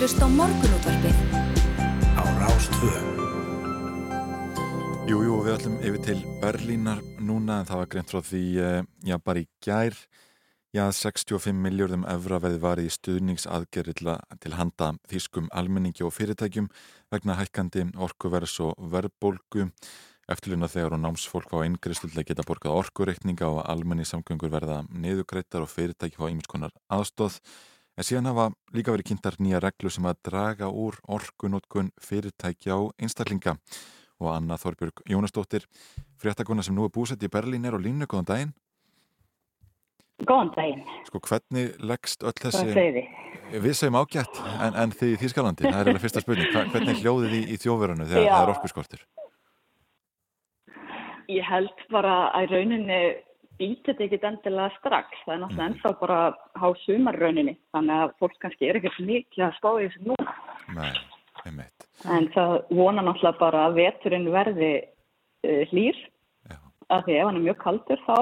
hlusta á morgunútvarpið. Á Rástvö. Jú, jú, við ætlum yfir til Berlínar núna en það var greint frá því, eh, já, bara í gær. Já, 65 miljardum evra veði varið í stuðningsaðgerri til, handa þýskum almenningi og fyrirtækjum vegna hækkandi orkuvers og verðbólgu. Eftirluna þegar og námsfólk til að geta borgað orkureikninga og almenni samgöngur verða niðugreittar og fyrirtæki fá einmiskonar aðstóð en síðan hafa líka verið kynntar nýja reglu sem að draga úr orkunótkun fyrirtækja og einstaklinga og Anna Þorbjörg Jónasdóttir fréttakona sem nú er búsett í Berlín er á línu, góðan daginn Góðan daginn, Sko hvernig leggst öll hvað þessi segir þið? Við segjum ágætt en, en þið í Þýskalandi, það er eiginlega fyrsta spurning hvernig er hljóðið í, í þjóðverðinu þegar Já. það er orkuskortur? Ég held bara að rauninni býtir þetta ekkit endilega strax. Það er náttúrulega ennþá bara há sumar rauninni. Þannig að fólk kannski er ekkert mikið að spá í þessu núna. Nei, einmitt En það vona náttúrulega bara að veturinn verði uh, hlýr. Já. Af því ef hann er mjög kaldur þá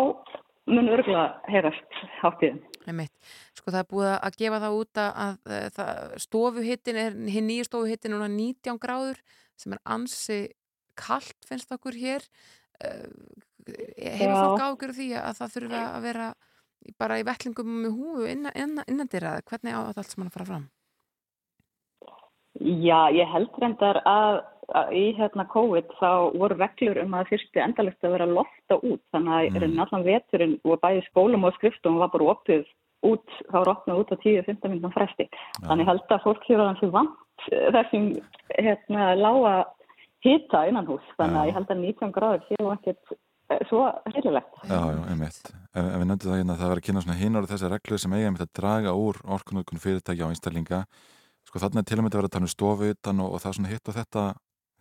mun örgulega heyrast hátíðin. Einmitt. Sko það er búið að gefa það út að, að, það, stofuhittin er, hinn nýju stofuhittin er núna 19 gráður sem er ansi kalt finnst okkur hér. Hefur fólk ágjör því að það þurfi að vera bara í vettlingum með húfu innan, innan, innan dyrra? Hvernig á þetta allt sem hann að fara fram? Já, ég held reyndar að, að í hérna COVID þá voru reglur um að fyrstu endalist að vera að lofta út. Þannig að mm. allan veturinn og bæði skólum og skriftum var bara opið út, þá var opnað út á 10-15 minnum fresti. Þannig held að fólk hér á þessu vant eh, þessum hérna lága hita innan hús. Þannig að ég held að 19 gráður séu ekkert svo heilulegt. Já, já, einmitt. Ef, ef við nefndum það hérna að það var að kynna svona hinn árið þessar reglur sem eiga einmitt að draga úr orkunótkun fyrirtækja á einstaklinga. Sko þarna er til og með að vera að tala um stofu utan og, og það svona hitt og þetta,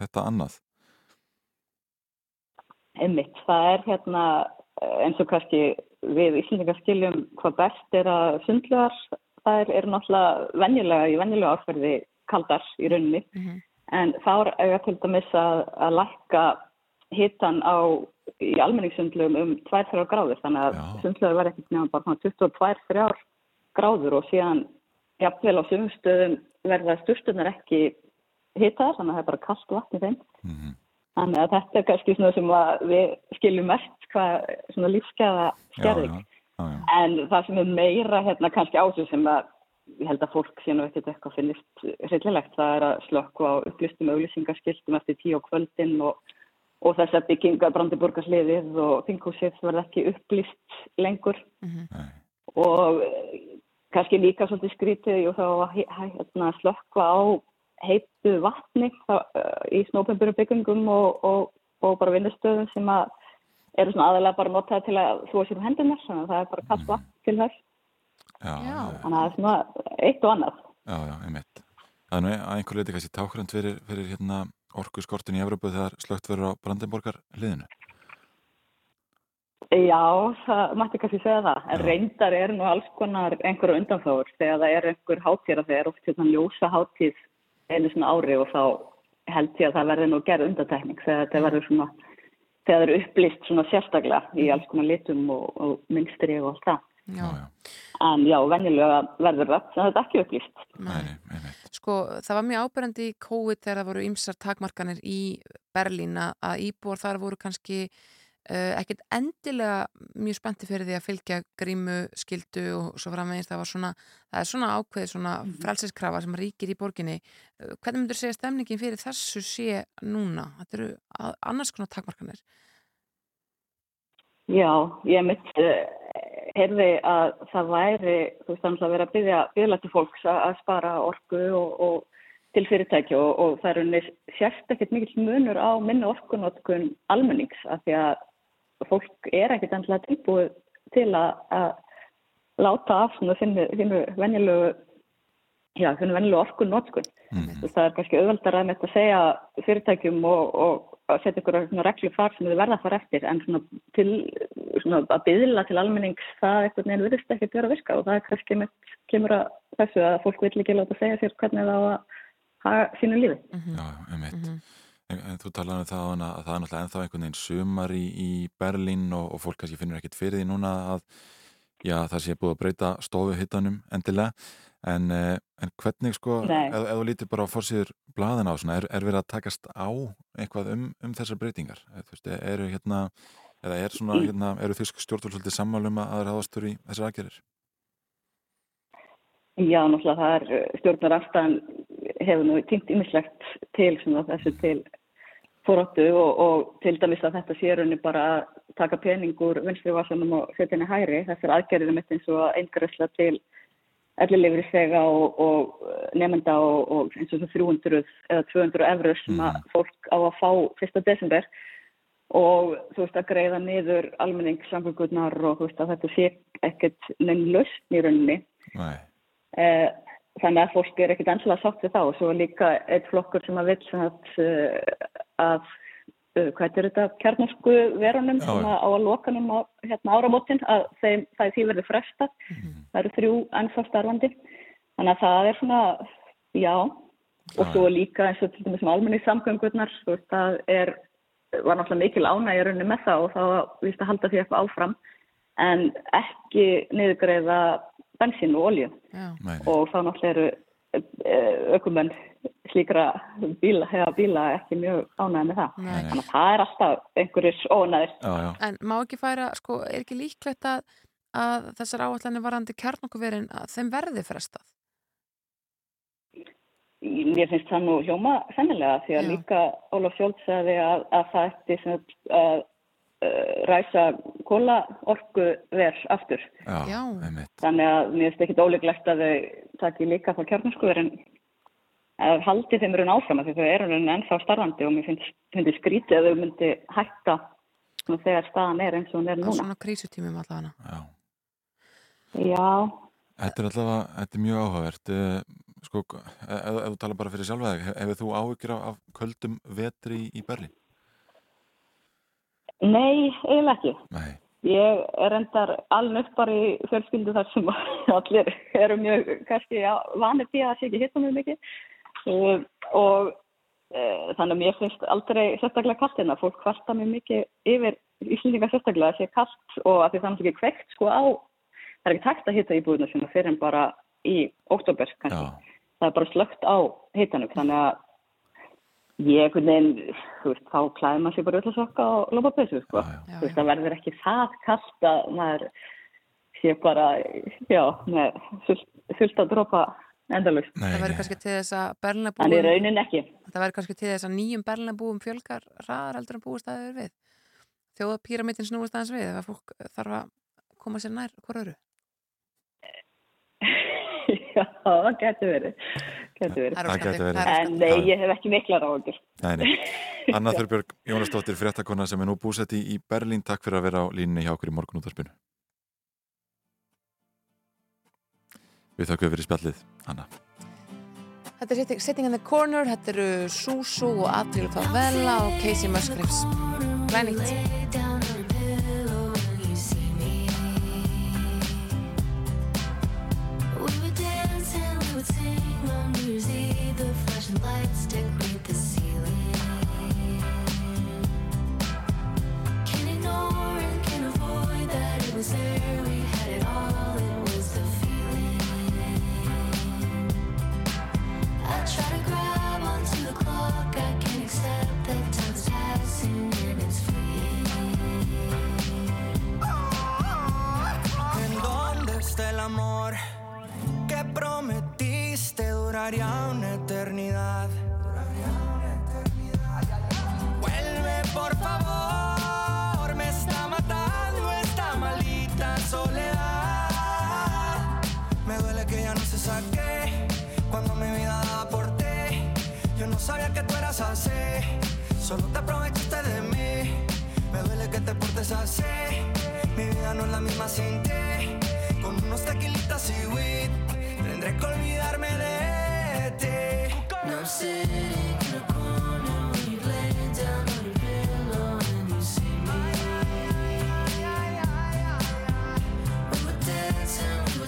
þetta annað. Einmitt, það er hérna eh, eins og kannski við Íslandingar skiljum hvað best er að sundlugar, það er, er náttúrulega venjulega í venjulega árferði kaldar í rauninni, Mhm. en þá er dæmis að, að lækka hitan á í almenningssundlugum um 2-3 gráður, þannig að Já. sundlugar verða ekkert nefnum bara svona 22-3 gráður og síðan jafnvel á sumum stöðum verða sturstunar ekki hitaðar, þannig að það er bara kalt vatn í þeim. mm Þannig að þetta er kannski svona sem við skiljum mest hvað svona lífsgæða já, skerðing. En það sem er meira hérna kannski ásug sem að ég held að fólk sé nú ekkert eitthvað finnist hryllilegt. Það er að slökku á upplýstum auglýsingaskiltum eftir tíu á kvöldin og, og þess að bygginga brandiburgarsliðið og þinghúsið verða ekki upplýst lengur. Nei. Og eh, kannski líka svolítið skrítið og þá hérna, slökka á heitu vatni þá, uh, í snópemburu byggingum og, og, og bara vinnustöðum sem að eru svona aðalega bara notaði til að þúa sér um hendunar, þannig að það er bara kast vatn til þess. Já, Já. já, Þannig að það er svona eitt og annað. já, já, einmitt Það er nú að einhver leiti kannski tákrand fyrir, fyrir hérna orkuskortin í Evropu þegar slögt verður á Brandenborgar liðinu Já, það mætti kannski segja það. En Já. reyndar eru nú alls konar einhverju undanþáður þegar það er einhver hátíð að það er oft hérna ljósa hátíð einu svona ári og þá held ég að það verði nú gerð undantekning þegar þetta verður svona þegar það eru upplýst svona sérstaklega í alls konar litum og, og minnstri og allt það. Já, En já, venjulega verður það, en þetta er ekki upplýst. nei, nei, nei. Sko, það var mjög áberandi í COVID þegar það voru ymsar takmarkanir í Berlín að- íbúar þar voru kannski uh, ekkert endilega mjög spennti fyrir því að fylgja grímu, skildu og svo framvegis. Það var svona, það er svona ákveðið svona frelsiskrafa sem ríkir í borginni. Uh, hvernig myndur segja stemningin fyrir þessu sé núna? Þetta eru annars konar takmarkanir. Já, ég mitt uh, heyrði að það væri, þú veist, þannig að vera að byggja til fólks að, spara orku og, og til fyrirtæki og, og það er unni sérst ekkert mikill munur á minna orkunotkun almennings af því að fólk er ekkert endilega tilbúið til að, að láta af svona þinnu, venjulegu, já, þinnu venjulegu orkunotkun. Mhm. Þú veist, Það er kannski auðveldar að þetta segja fyrirtækjum og, og að setja ykkur reglur þar sem þið verða að fara eftir en svona til svona að byðla til almennings það einhvern veginn virðist ekki að vera að virka og það er kannski mitt kemur að þessu að fólk vil ekki láta segja sér hvernig það á að haga sínu lífi. Já, já, einmitt. En, en þú talaði um það að það er náttúrulega ennþá einhvern veginn sumar í, í Berlín og, og fólk kannski finnur ekkert fyrir því núna að já, það sé búið að breyta stofu hittanum endilega En, eh, en hvernig sko, ef, þú lítir bara á fórsýður blaðina á svona, er, er verið að takast á eitthvað um, um þessar breytingar? Veist, eru hérna, eða er svona, hérna, eru þýsk stjórnvöld sammálum að það ráðastur í þessar aðgerir? Já, náttúrulega það er stjórnar aftan hefur nú týnt ýmislegt til svona, þessu til fóróttu og, og til dæmis að þetta sé raunni bara að taka pening úr vinstri vasanum og setja henni hæri. Þessar aðgerðir mitt eins og eingræsla til ellilifri sega og, og nefnda og, og eins og svo 300 eða 200 eurur sem að fólk á að fá 1. desember. Og þú veist að greiða niður almenningssamfélgurnar og þú veist að þetta sé ekkert neinn lausn í rauninni. Eh, þannig að fólk er ekkert ennslega sátt við þá. Og svo er líka eitt flokkur sem að vil sem að, eh, að hvað er þetta, kjarnorsku verunum sem að á að lokanum á hérna, áramótin að þeim, það því verður frestað það eru þrjú ennþá starfandi. Þannig að það er svona já, og svo líka eins og til dæmis sem almenni samgöngurnar þú veist, það er, var náttúrulega mikil ánægja runni með það og þá víst að halda því eitthvað áfram. En ekki niðurgreiða bensín og olju og þá náttúrulega eru aukumenn slíkra bíla, hefa bíla ekki mjög ánægði með það. Nei. Þannig að það er alltaf einhverjir ónæðir. En má ekki færa, sko, er ekki líklegt að, að þessar áallanir varandi kjarnokuverin að þeim verði frestað? Mér finnst það nú hljóma sennilega því að Já. líka Ólaf Sjóld sagði að, að það ætti sem sagt að uh, ræsa kóla orku verð aftur. Já, einmitt. Þannig að mér finnst ekki óleiklegt að þau taki líka þá kjarnaskuður en að haldi þeim raun áfram af því þau eru raun ennþá starfandi og mér finnst, finnst skrítið að þau myndi hætta þegar staðan er eins og hún er Á núna. svona krísutímum allavega. Já. Já, Þetta er allavega, þetta er mjög áhugavert. Eh, Sko, ef, þú tala bara fyrir sjálfa þig, hef- hefur þú áhyggjur af, af köldum vetri í, Berlín? nei, eiginlega ekki. Nei. Ég er endar alveg upp bara í fjölskyldu þar sem allir eru mjög kannski já, vanir því að það sé ekki hitta mjög mikið uh, og uh, þannig að mér finnst aldrei sérstaklega kallt hérna. Fólk kvarta mjög mikið yfir Íslendinga sérstaklega að sé kallt og að því náttúrulega ekki kveikt sko á, það er ekki takt að hitta íbúðuna sinna fyrir en bara í óttobur kannski. Já, Það er bara slögt á hitanum þannig að ég einhvern veginn, þú veist, þá klæði maður sér bara öll að sokka og lopa peysu, sko. Já, já. Þú veist, það verður ekki það kallt að maður sé bara, já, með fullt, að dropa endalust. Það verður kannski til þess að En í Berlinabúum, raunin ekki. það verður kannski til þess að nýjum Berlinabúum fjölgar hraðar heldur en búist að þau við. Þjóða píramítin snúist aðeins við ef að fólk þarf að koma sér nær hvort öru. Já, það getur verið. Getur verið. Það gæti verið. Er En nei, ég hef ekki mikla nei. Anna Þurbjörg Jónasdóttir, fréttakona sem er nú búsett í, í Berlín. Takk fyrir að vera á línni hjá okkur í morgunúttarpinu. Við þakkum fyrir spjallið, Anna. Þetta er Sitting- in the Corner, þetta eru Susu og Adriel Favela og Casey Musgraves. Glænýtt. Que prometiste duraría una eternidad? Vuelve por favor, me está matando esta maldita soledad. Me duele que ya no se saque cuando mi vida daba por ti. Yo no sabía que tú eras así, solo te aprovechaste de mí. Me duele que te portes así. Mi vida no es la misma sin ti. Unos tequilitas y weed, tendré que olvidarme de ti. I'm sitting in a corner down on your pillow and you see me. We would dance and we.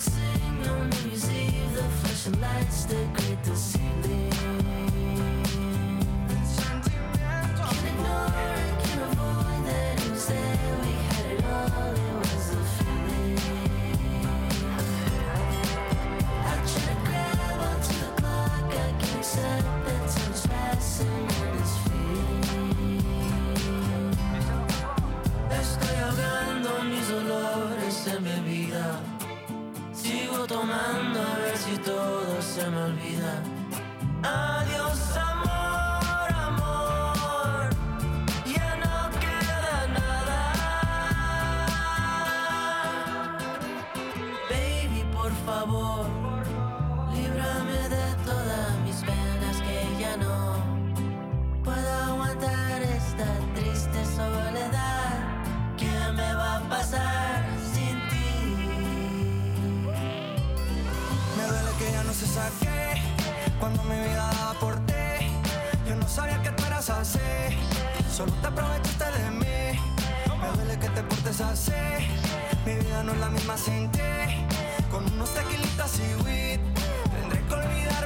The flashing lights decorate the ceiling. dolores en mi vida. Sigo tomando a ver si todo se me olvida. Ah, saque cuando mi vida daba por ti. Yo no sabía que tú eras así. Solo te aprovechaste de mí. Me duele que te portes así. Mi vida no es la misma sin ti. Con unos tequilitas y weed, tendré que olvidarme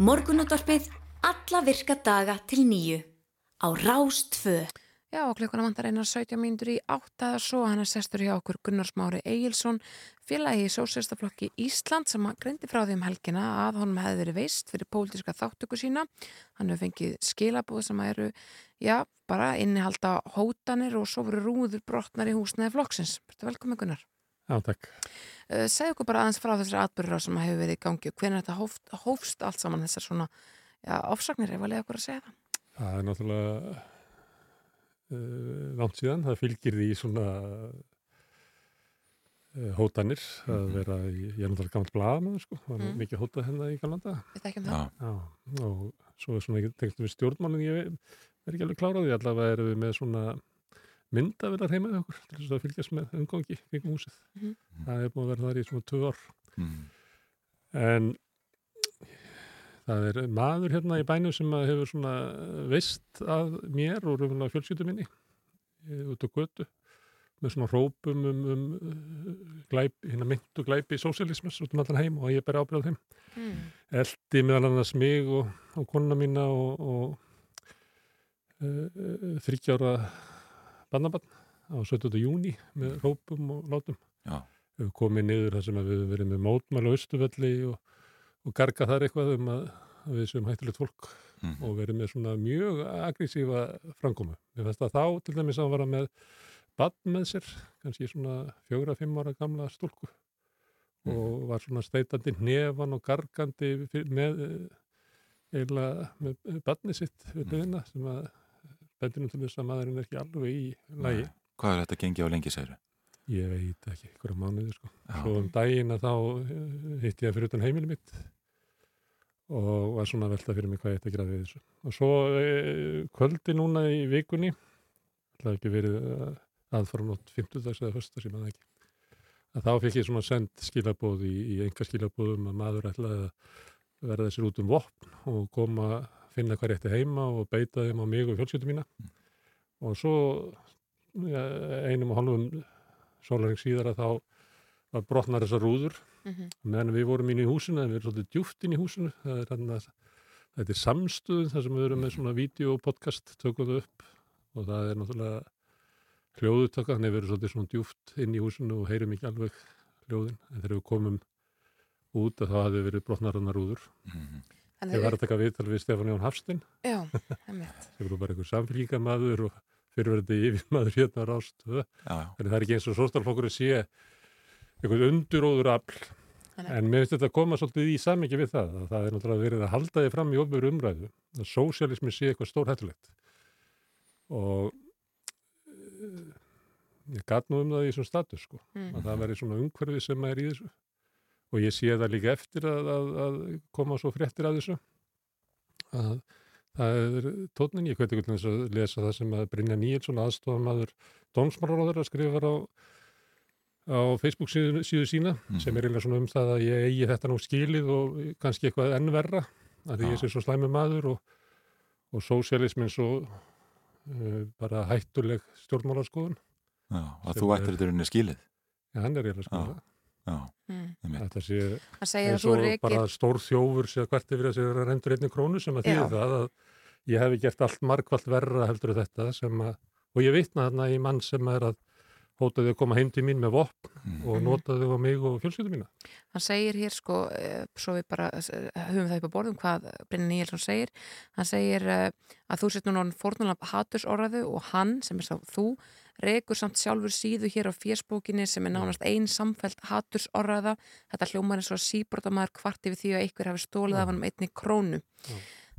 Morgunútvarpið alla virka daga til nýju á Rástfö. Já, og klukkuna vantar einar 17 mínútur í átta eða svo hann er sestur hjá okkur Gunnar Smári Egilson, félagi í Sósérstaflokki Ísland sem að greindi frá því um helgina að honum hefði verið veist fyrir pólitíska þáttöku sína. Hann hefur fengið skilabúð sem eru, já, bara innihalda hótanir og svo voru rúður brotnar í húsnaði flokksins. Velkomin Gunnar. Já, takk. Uh, segðu okkur bara aðeins frá þessari atbyrður sem hefur verið í gangi og hvernig þetta hófst, hófst allt saman þessar svona, já, ofsagnir, ef að leiða okkur að segja það. Það er náttúrulega uh, langt síðan. Það fylgir því svona uh, hótanir að vera, í, ég er náttúrulega gammalt blaðamaður sko, það var Mhm. mikið hótað hérna í Galanda. Við þekkjum það. Já, og svo er svona tengt við stjórnmálinn, ég er ekki alveg kláraði, allavega erum við með svona myndavilar heima við okkur til þess að fylgjast með umgangi kringum húsið. Mhm. Það er búin að vera þar í svona tvö ár. Mm. En það er maður hérna í bænum sem að hefur svona veist að mér og raunverulega fjölskyldu minni eh, út á götu með svona rópum um, um uh, glæp, hérna myndu glæpi sósialismas út um allan heim og ég beri ábyrðað þeim. Mm. Eldi meðal annars mig og, og konuna mína og, og uh, þryggjára bannabann á 17. júni með rópum og látum. Já. Við höfum komið niður þar sem við höfum verið með mótmæla austuvelli og, og garga þar eitthvað um að, að við séum hættulegt fólk Mhm. og verið með svona mjög aggressífa framkomu. Við fannst að þá til dæmis að vara með bann með sér, kannski svona fjögra, fimm ára gamla stúlku og var svona steitandi nefan og gargandi með eh, eiginlega með banni sitt við liðina sem að bendinu til þess að maðurinn er ekki alveg í lagi. Nei. Hvað er þetta gengið á lengi, segir Ég veit ekki, einhverja mánuði sko. Já. Svo um daginn að þá eh, hitti ég fyrir utan heimili mitt og var svona að velta fyrir mig hvað ég ætti að gera við þessu. Og svo e, kvöldi núna í vikunni, það ekki verið eh, aðfara nótt 50 dags eða föstudags, ég maður ekki, að þá fikk ég svona send skilabóð í, í enga skilabóðum að maður ætlaði að verða þessir út um vopn og koma að finna hvað rétti heima og beita þeim á mig og fjölskyldum mína. Og svo ja, einum og halvum sólarinn síðar að þá var brotnar þessar rúður Mhm. meðan við vorum inn í húsinu, en við erum svolítið djúft inn í húsinu það er þarna, þetta er samstöðun þar sem við erum með svona vídeo og podcast tökum það upp og það er náttúrulega hljóðutöka, þannig að við erum svolítið svona djúft inn í húsinu og heyrum ekki alveg hljóðin, en þegar við komum út að þá hafði verið brotnar þarna rúður Mhm. Þannig ég að- var að taka viðtal við Stefán Jón Hafstein. Já, einmitt. sem eru bara einhver samfélgingamaður og fyrirverði yfirmaður hérna rást Já, já. þannig það er ekki eins og sóstalflokkurinn sé einhvern unduróður afl. En mér finnst þetta að koma svolítið í samingi við það. Að það er náttúrulega verið að halda þið fram í ofnveru umræðu að sósialismi sé eitthvað stórhættulegt. Og eh, ég gat nú um það í þessum status sko Mm. að það veri svona umhverfið sem er í þessu og ég sé það líka eftir að, að, að koma svo fréttir af þessu. Að það er tónin, ég hveti ekki að lesa það sem að Brynja Níelsson aðstofamaður dómsmálaróður að skrifa á, á Facebook síðu, síðu sína sem er eiginlega svona um það að ég eigi þetta nú skilið og kannski eitthvað enn verra að því ég sé svo slæmi maður og, og sósialismin svo uh, bara hættuleg stjórnmálaskoðun. Já, að þú ættir þetta rauninni skilið. Já, hann er eiginlega skoða já, Mm. Þetta sé Hann segir að eins og reykir bara stór þjófur sé að hvert yfir að sé að reyndur einni krónu sem að þýði það að ég hefði gert allt margvalt verra heldur en þetta sem að, og ég vitna þarna í mann sem er að hótaði að koma heim til mín með vopn Mm. og notaði á mig og fjölskyldu mína. hann segir hér sko, eh, svo við bara eh, höfum það upp á borðum hvað Brynni Níelsson segir hann segir eh, að þú sett núna fórnulega hatursorðaðu og hann sem er sá þú rekur samt sjálfur síðu hér á fjersbókinni sem er nánast ein samfelt hatursorðaða þetta hljómar eins og að síbrotamæður kvart yfir því að einhver hafi stólið af hann um einni krónu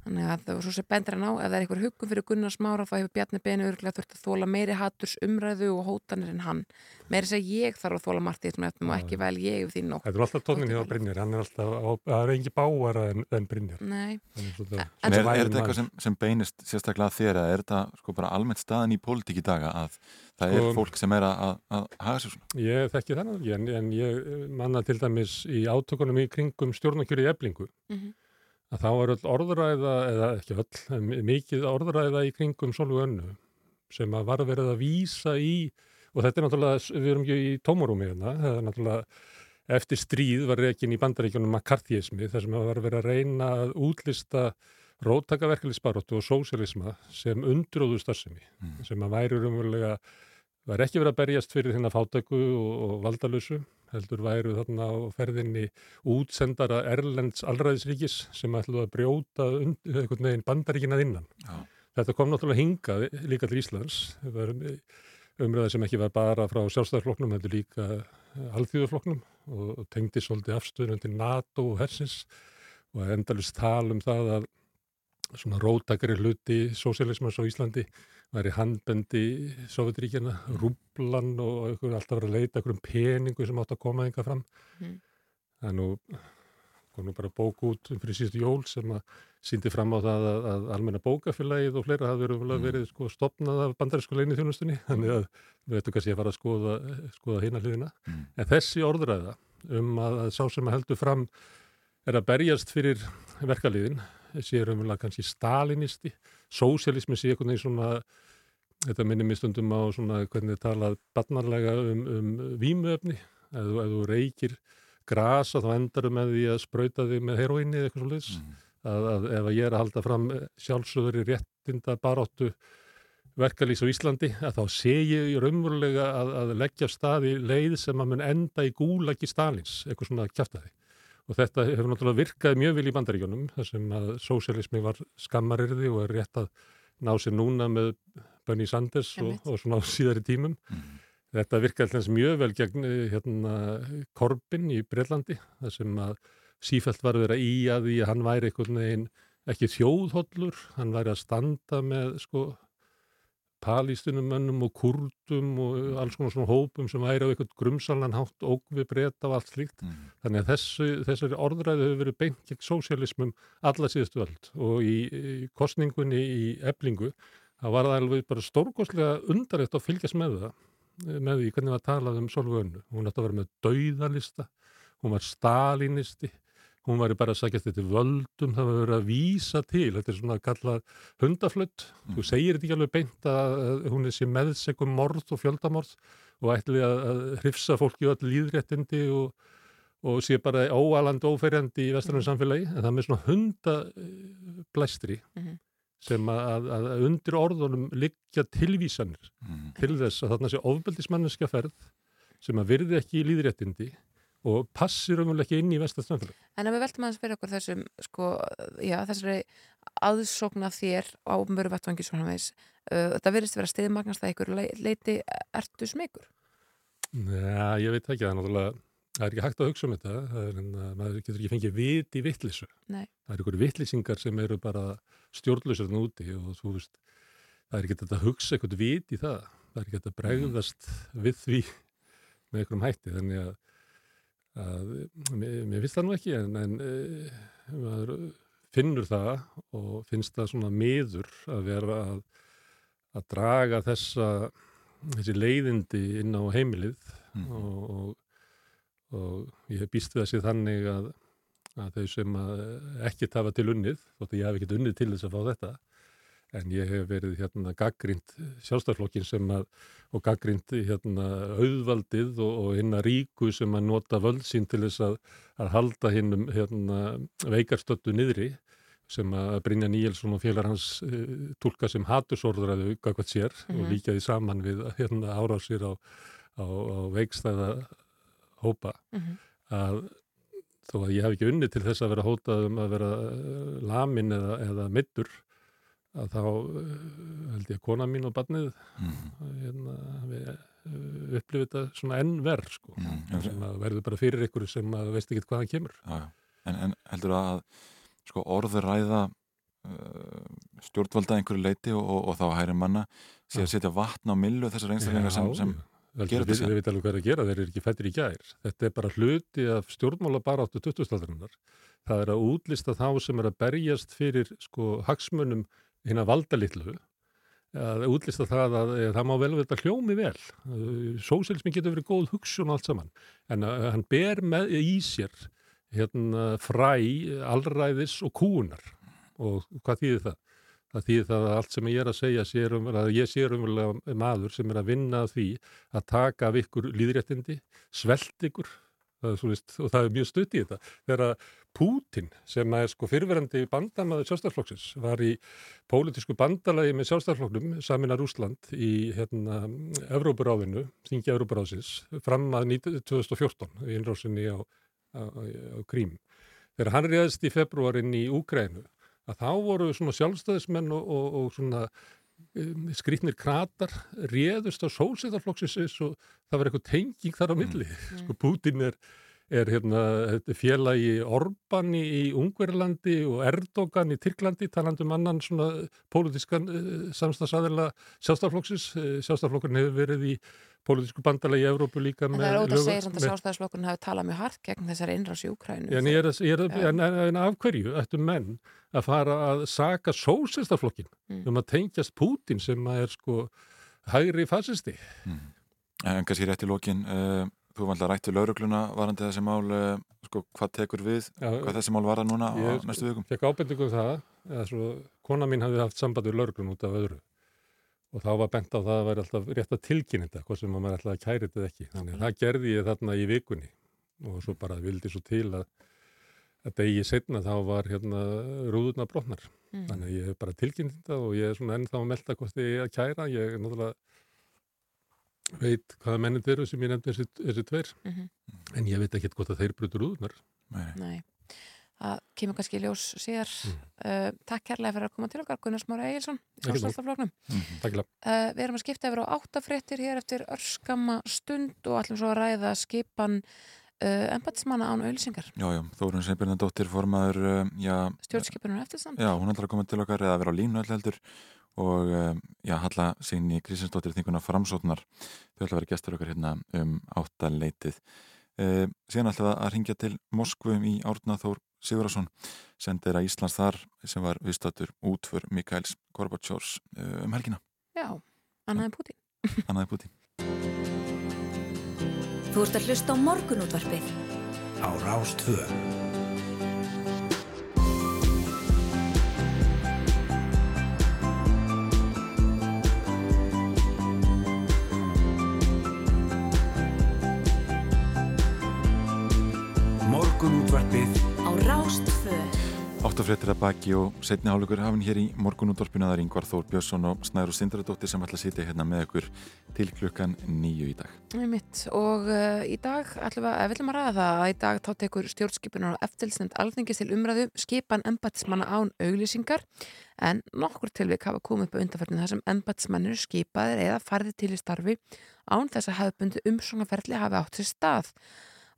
þannig að það var svo sem bendur hann á ef það er einhver hugum fyrir Gunnar Smára þá hefur Bjarni Beni örgulega þurft að þóla meiri haturs umræðu og hótanir en hann. Meiri þess að ég þarf að þóla margt í þessum efnum og ekki vel ég yfir því nóg Þetta er alltaf tónin hjá Brynjar, hann er alltaf, það er engi báara en, en Brynjar. Nei, er svolítið- En En er, er þetta eitthvað sem, sem beinist sérstaklega að þér eða er þetta sko bara almennt staðan í pólitík í daga að það er Sko- fólk sem er að, að, að haga sér svona? Ég þekki þannig en, en ég manna til dæmis í átökunum í kringum stjórnarkjöru í eblingu Mhm. Að þá er öll orðræða, eða ekki öll, mikið orðræða í kringum Solveig Önnu sem að var verið að vísa í, og þetta er náttúrulega, við erum ekki í tómarúmi hérna, það er náttúrulega eftir stríð var reikin í bandaríkjunum McCarthyismi þar sem að var verið að reyna að útlista róttakaverkefliðsbaróttu og sósialisma sem undróðu starfsemi, sem að væri umverulega var ekki verið að berjast fyrir hérna fátæku og, og valdalösu, heldur væru þarna á ferðinni útsendara Erlends allræðisríkis sem ætluðu að brjóta bandaríkinað innan. Já. Þetta kom náttúrulega hingað líka til Íslands, það var umræða sem ekki var bara frá sjálfstæðarflokknum, heldur líka alþjóðaflokknum og, tengdi svolítið afstöðunum til NATO og hersins og endalist tal um það að svona rótakari hluti sósialismans á Íslandi væri handbendi Sovjetríkjana, rúblan og einhver alltaf verið að leita einhverjum peningu sem átt að koma einhver fram. Mhm. Það er nú, kom nú bara bók út fyrir síðustu jól sem að síndi fram á það að, að almenna bókafélagið og fleira hafði verið, Mm. verið sko, stopnað af bandarísku leini þjónustunni, þannig að við veitum kannski að fara að skoða, skoða hina hliðina. Mm. En þessi orðræða um að, að sá sem að heldur fram er að berjast fyrir verkaliðin, sé raunverulega kannski stalinisti, sósialismi sé einhvern veginn svona, þetta minnir mér stundum á svona hvernig þið talað barnarlega um, um vímuefni, ef þú, reykir grasa þá endarum með því að sprauta þig með heroinni eða eitthvað svo leiðis. Mm. Að, að ef að ég er að halda fram sjálfsögur í réttinda baróttu verkalýs á Íslandi, að þá sé ég raunverulega að, að leggja stað í leið sem að mun enda í gúlagi Stalins, eitthvað svona kjaftaði. Og þetta hefur náttúrulega virkað mjög vil í bandaríkjónum, þar sem að sósialismi var skammarirði og er rétt að ná sér núna með Bernie Sanders og, og svona á síðari tímum. Mm. Þetta virkaði alltaf mjög vel gegn eh, hérna, Corbyn í Breitlandi, þar sem að sífælt var að í að því að hann væri einhvern veginn ekki þjóðhollur, hann væri að standa með sko palístunumönnum og kurdum og alls konar svona hópum sem væri á einhvern grumsalan hátt og við breyta og allt slíkt. Mm. Þannig að þessu, þessari orðræði hefur verið beint gegn sósialismum alla síðustu öld og í, í kostningunni í eblingu það var það alveg bara stórkostlega undarlegt að fylgjast með það með því hvernig var talað um Solveig Önnu. Hún ætti að vera með dauðalista, hún var stalinisti, hún var bara að sækjast þetta völdum, það var verið að vísa til, þetta er svona kallað hundaflutt, þú segir þetta ekki alveg beint að að hún er sér meðsegum morð og fjöldamorð og ætli að, að hrifsa fólki öll líðréttindi og, og sé bara óalandi óferjandi í vestrænum samfélagi, en það með svona hundablæstri Mhm. sem að, að, að undir orðunum liggja tilvísanir Mm. til þess að þarna sé ofbeldismanneska ferð sem að virði ekki líðréttindi og passir umvel ekki inn í vestarsamfélag. En ef við veltum aðeins fyrir okkur þessum, sko, já, þessari aðsókna þér á mjöru vettvangi svona veis, uh, þetta verðist vera stiðmagnast að ykkur leiti ertu smegur? Já, ég veit ekki, það er náttúrulega, það er ekki hægt að hugsa um þetta, það er, en, að maður getur ekki fengið vit í vittlisu. Nei. Það er ykkur vittlisingar sem eru bara stjórnlausar úti og þú veist, það er ekki þetta að hugsa eitthvað vit í það, það er ekki þetta að bregðast við því með einhverjum hætti, þannig að að mér, mér finnst það nú ekki en, en e, maður finnur það og finnst það svona miður að vera að, að draga þessa þessi leiðindi inn á heimilið og, og, og ég hef býst við sé þannig að, að þau sem að ekkert hafa til unnið, þótt að ég hef ekkert unnið til þess að fá þetta en ég hef verið hérna gaggrind sjálfstæðarflokkin sem að og gaggrind hérna auðvaldið og, og hinna ríku sem að nota völd sín til þess að, að halda hinnum hérna veikarstöttu niðri sem að Brynja Níelsson og félagar hans uh, tólka sem hatursorðraðu gagvað sér og Mhm. líka því saman við hérna árásir á, á, á veikstæða hópa Mhm. að þó að ég hef ekki unni til þess að vera hótað um að vera lamin eða, eða middur að þá uh, held ég að kona mín og barnið hérna, við uh, upplifið þetta svona enn verð sko, Mm. sem að verður bara fyrir ykkur sem að veist ekki hvaðan kemur Já, já. En, en heldur að sko, orður ræða uh, stjórnvalda einhverju leiti og, og, og þá hæri manna sé að setja vatn á millu þessar einstaklingar sem, sem Veldur, við, við veitum alveg hvað er að gera, þeir eru ekki fættir í gær. Þetta er bara hluti af stjórnmála bara áttu 2000-aldarinnar. Það er að útlista þá sem er að berjast fyrir sko hagsmunum hérna valdalitlu að útlista það að e, það má vel verða hljómi vel. Sósialismi getur verið góð hugsun allt saman en að, hann ber með í sér hérna fræ, allræðis og kúunar og hvað þýðir það? Það þýðir það að allt sem ég er að segja sér um, að ég sé umverulega maður sem er að vinna því að taka af ykkur líðréttindi, svelt ykkur það er, veist, og það er mjög stutt í þetta. Þegar Pútin sem er sko fyrverandi bandamaður sjálfstæðarflokksins var í pólitísku bandalagi með sjálfstæðarflokknum samin að Rúsland í hérna, Evrópuráðinu, þingi Evrópuráðsins fram að 19- 2014 í innrásinni á, á, á Krím. Þegar hann reyðist í februarinn í Úgrænu að þá voru svona sjálfstæðismenn og, og, og svona um, skrýtnir kratar réðust á sósæðarflokksins eins og það var eitthvað tenging þar á milli. Sko Putin er, er hérna, félagi Orban í, Ungverlandi og Erdogan í Tyrklandi talandi um annan svona pólitískan uh, samstagsæðila sjálfstæðarflokksins. Uh, sjálfstæðarflokkurinn hefur verið í pólitísku bandalagi í Evrópu líka En það er ótt að segja samt að sjálfstæðisflokkurinn hafi talað mjög hart gegn þessari innrás í Úkrænu. En, ég er, að- ég er, að- en, en, en af hverju ættu menn að fara að saka sósistaflokkin Mm. um að tengjast Pútin sem að er sko hægri fasisti? En kannski rétt í lokin, uh, þú var alltaf rætt við laurugluna varandi þessi mál, uh, sko, hvað tekur við, Já, hvað þessi mál var núna á Ég næstu vikum? fekk ábendingu um það eða svo, kona mín hafði haft samband við lauruglun út af öðru og þá var bent á það að vera alltaf rétt að tilkynna þetta, hvað sem að maður ætlaði að kæri þetta ekki. Þannig að það gerði ég þarna í vikunni og svo bara vildi svo til að að degi setna þá var hérna rúðurna brotnar. Mm. Þannig að ég hef bara tilkynnt þetta og ég er svona ennþá að melda hvort ég er að kæra. Ég er náttúrulega veit hvaða mennið eru sem ég nefndi þessi, þessi tveir. Mhm. En ég veit ekki hvort að þeir brutur rúðurnar. Nei. Nei, það kemur kannski í ljós síðar. Mm. Uh, takk kærlega fyrir að koma til okkar, Gunnar Smára Egilson, fyrir. Uh, við erum að skipta yfir á áttafréttir hér eftir örskamma stund og ætlum svo að ræða skipan uh, embatsmanna án auðlýsingar. Já, já, Þórun Sveinbjörnadóttir formaður, uh, já, Stjórnskipunar eftirstand. já, hún ætlar að koma til okkar eða vera á línu öll heldur og uh, já, Halla Signi Kristinsdóttir þinguna framsóknar, þau ætla að vera gestur okkar hérna um áttaleitið. Uh, síðan ætla að ringja til Moskvum í Árnaþór Sigurðarsson, sendir að Íslands þar sem var viðstættur útför Mikaels Gorbatsjórs uh, um helgina, Já, annaði Putin. annaði Putin. Þú ert að hlusta á morgunútvarpið á Rástvö. Morgunútvarpið Rástfö. Áttafréttir að baki og setni hálfleikur hafinn hér í morgunútvarpinu að það er Ingvar Þór Björnsson og Snæru Sindradóttir sem ætla að sitja hérna með ykkur til klukkan nýju í dag. Einmitt. Og uh, í dag ætlum við, við ætlum að ræða það að í dag þá tekur stjórnskipunar og eftirlsnend alþingis til umræðu skipan embatsmanna án auglýsingar en nokkur tilvik hafa komið upp á undarferðinu þar sem embatsmannir skipaðir eða farðið til í starfi án þess að hefðbundi umsóknarferðli hafi átt sér stað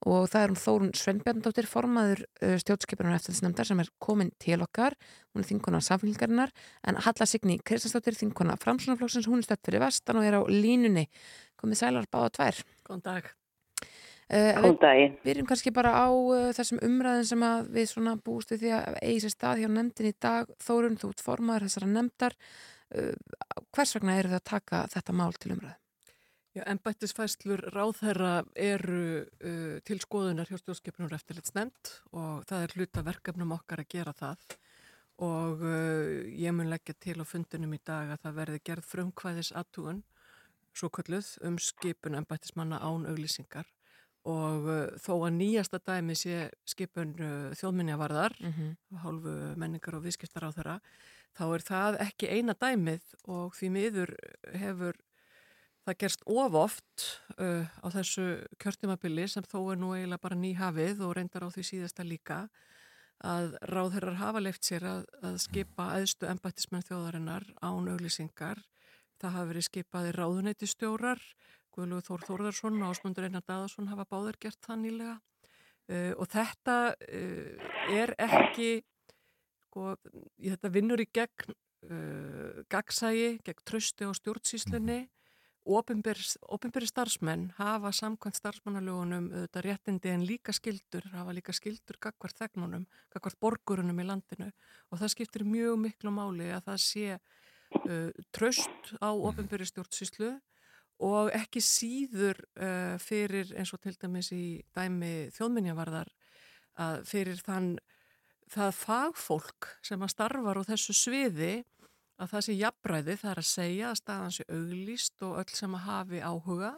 og það er hún Þórun Sveinbjarnadóttir formaður stjórnskipunar og eftirlsnefndar sem er komin til okkar hún er þinkona samfélgarinnar en Halla Signi Kristinsdóttir þinkona framsunarflóksins hún er stödd fyrir vestan og er á línunni komið sælar báða tvær Góðan dag. Uh, Góðan daginn. Byrjum kannski bara á uh, þessum umræðin sem að við svona búst við því að eigi sér stað hjá nefndin í dag. Þórun, þú ert formaður þessara nefndar. Uh, hvers vegna eru það að taka þetta mál til umræðu? Já, embættisfæslur ráðherra eru uh, til skoðunar hjá stjórnskipunum eftirlitsnefnd og það er hluta verkefnum okkar að gera það og uh, ég mun leggja til á fundinum í dag að það verði gerð frumkvæðis aðtúun svo kölluð um skipun embættismanna án auglýsingar og uh, þó að nýjasta dæmi sé skipun uh, þjóðminjavarðar Mm -hmm. hálfu menningar og viðskiptar á þeirra þá er það ekki eina dæmið og því miður hefur það gerst of oft uh, á þessu kjörtimabili sem þó er nú eiginlega bara nýhafið og reyndar á því síðasta líka að ráðherrar hafa leift sér að, að skipa aðstu embættismenn þjóðarinnar án auglýsingar. Það hafa verið skipaði ráðuneyti stjórar, Guðlugur Þór Þórðarsson og Ásmundur Einar Daðarsson hafa báðir gert það nýlega. Uh, og þetta uh, er ekki, sko, þetta vinnur í gegn uh, gagsægi, gegn trösti og stjórnsýslunni Ópenberi starfsmenn hafa samkvæmt starfsmannalögunum auðvitað réttindi en líka skildur, hafa líka skildur gagvart þegnunum, gagvart borgurunum í landinu. Og það skiptir mjög miklu máli að það sé uh, tröst á ópenberi stjórnsýslu og ekki síður uh, fyrir eins og til dæmis í dæmi þjóðminjavarðar að fyrir þann það fagfólk sem að starfar á þessu sviði að það sé jafnræði, það er að segja að staðan sé auglýst og öll sem að hafi áhuga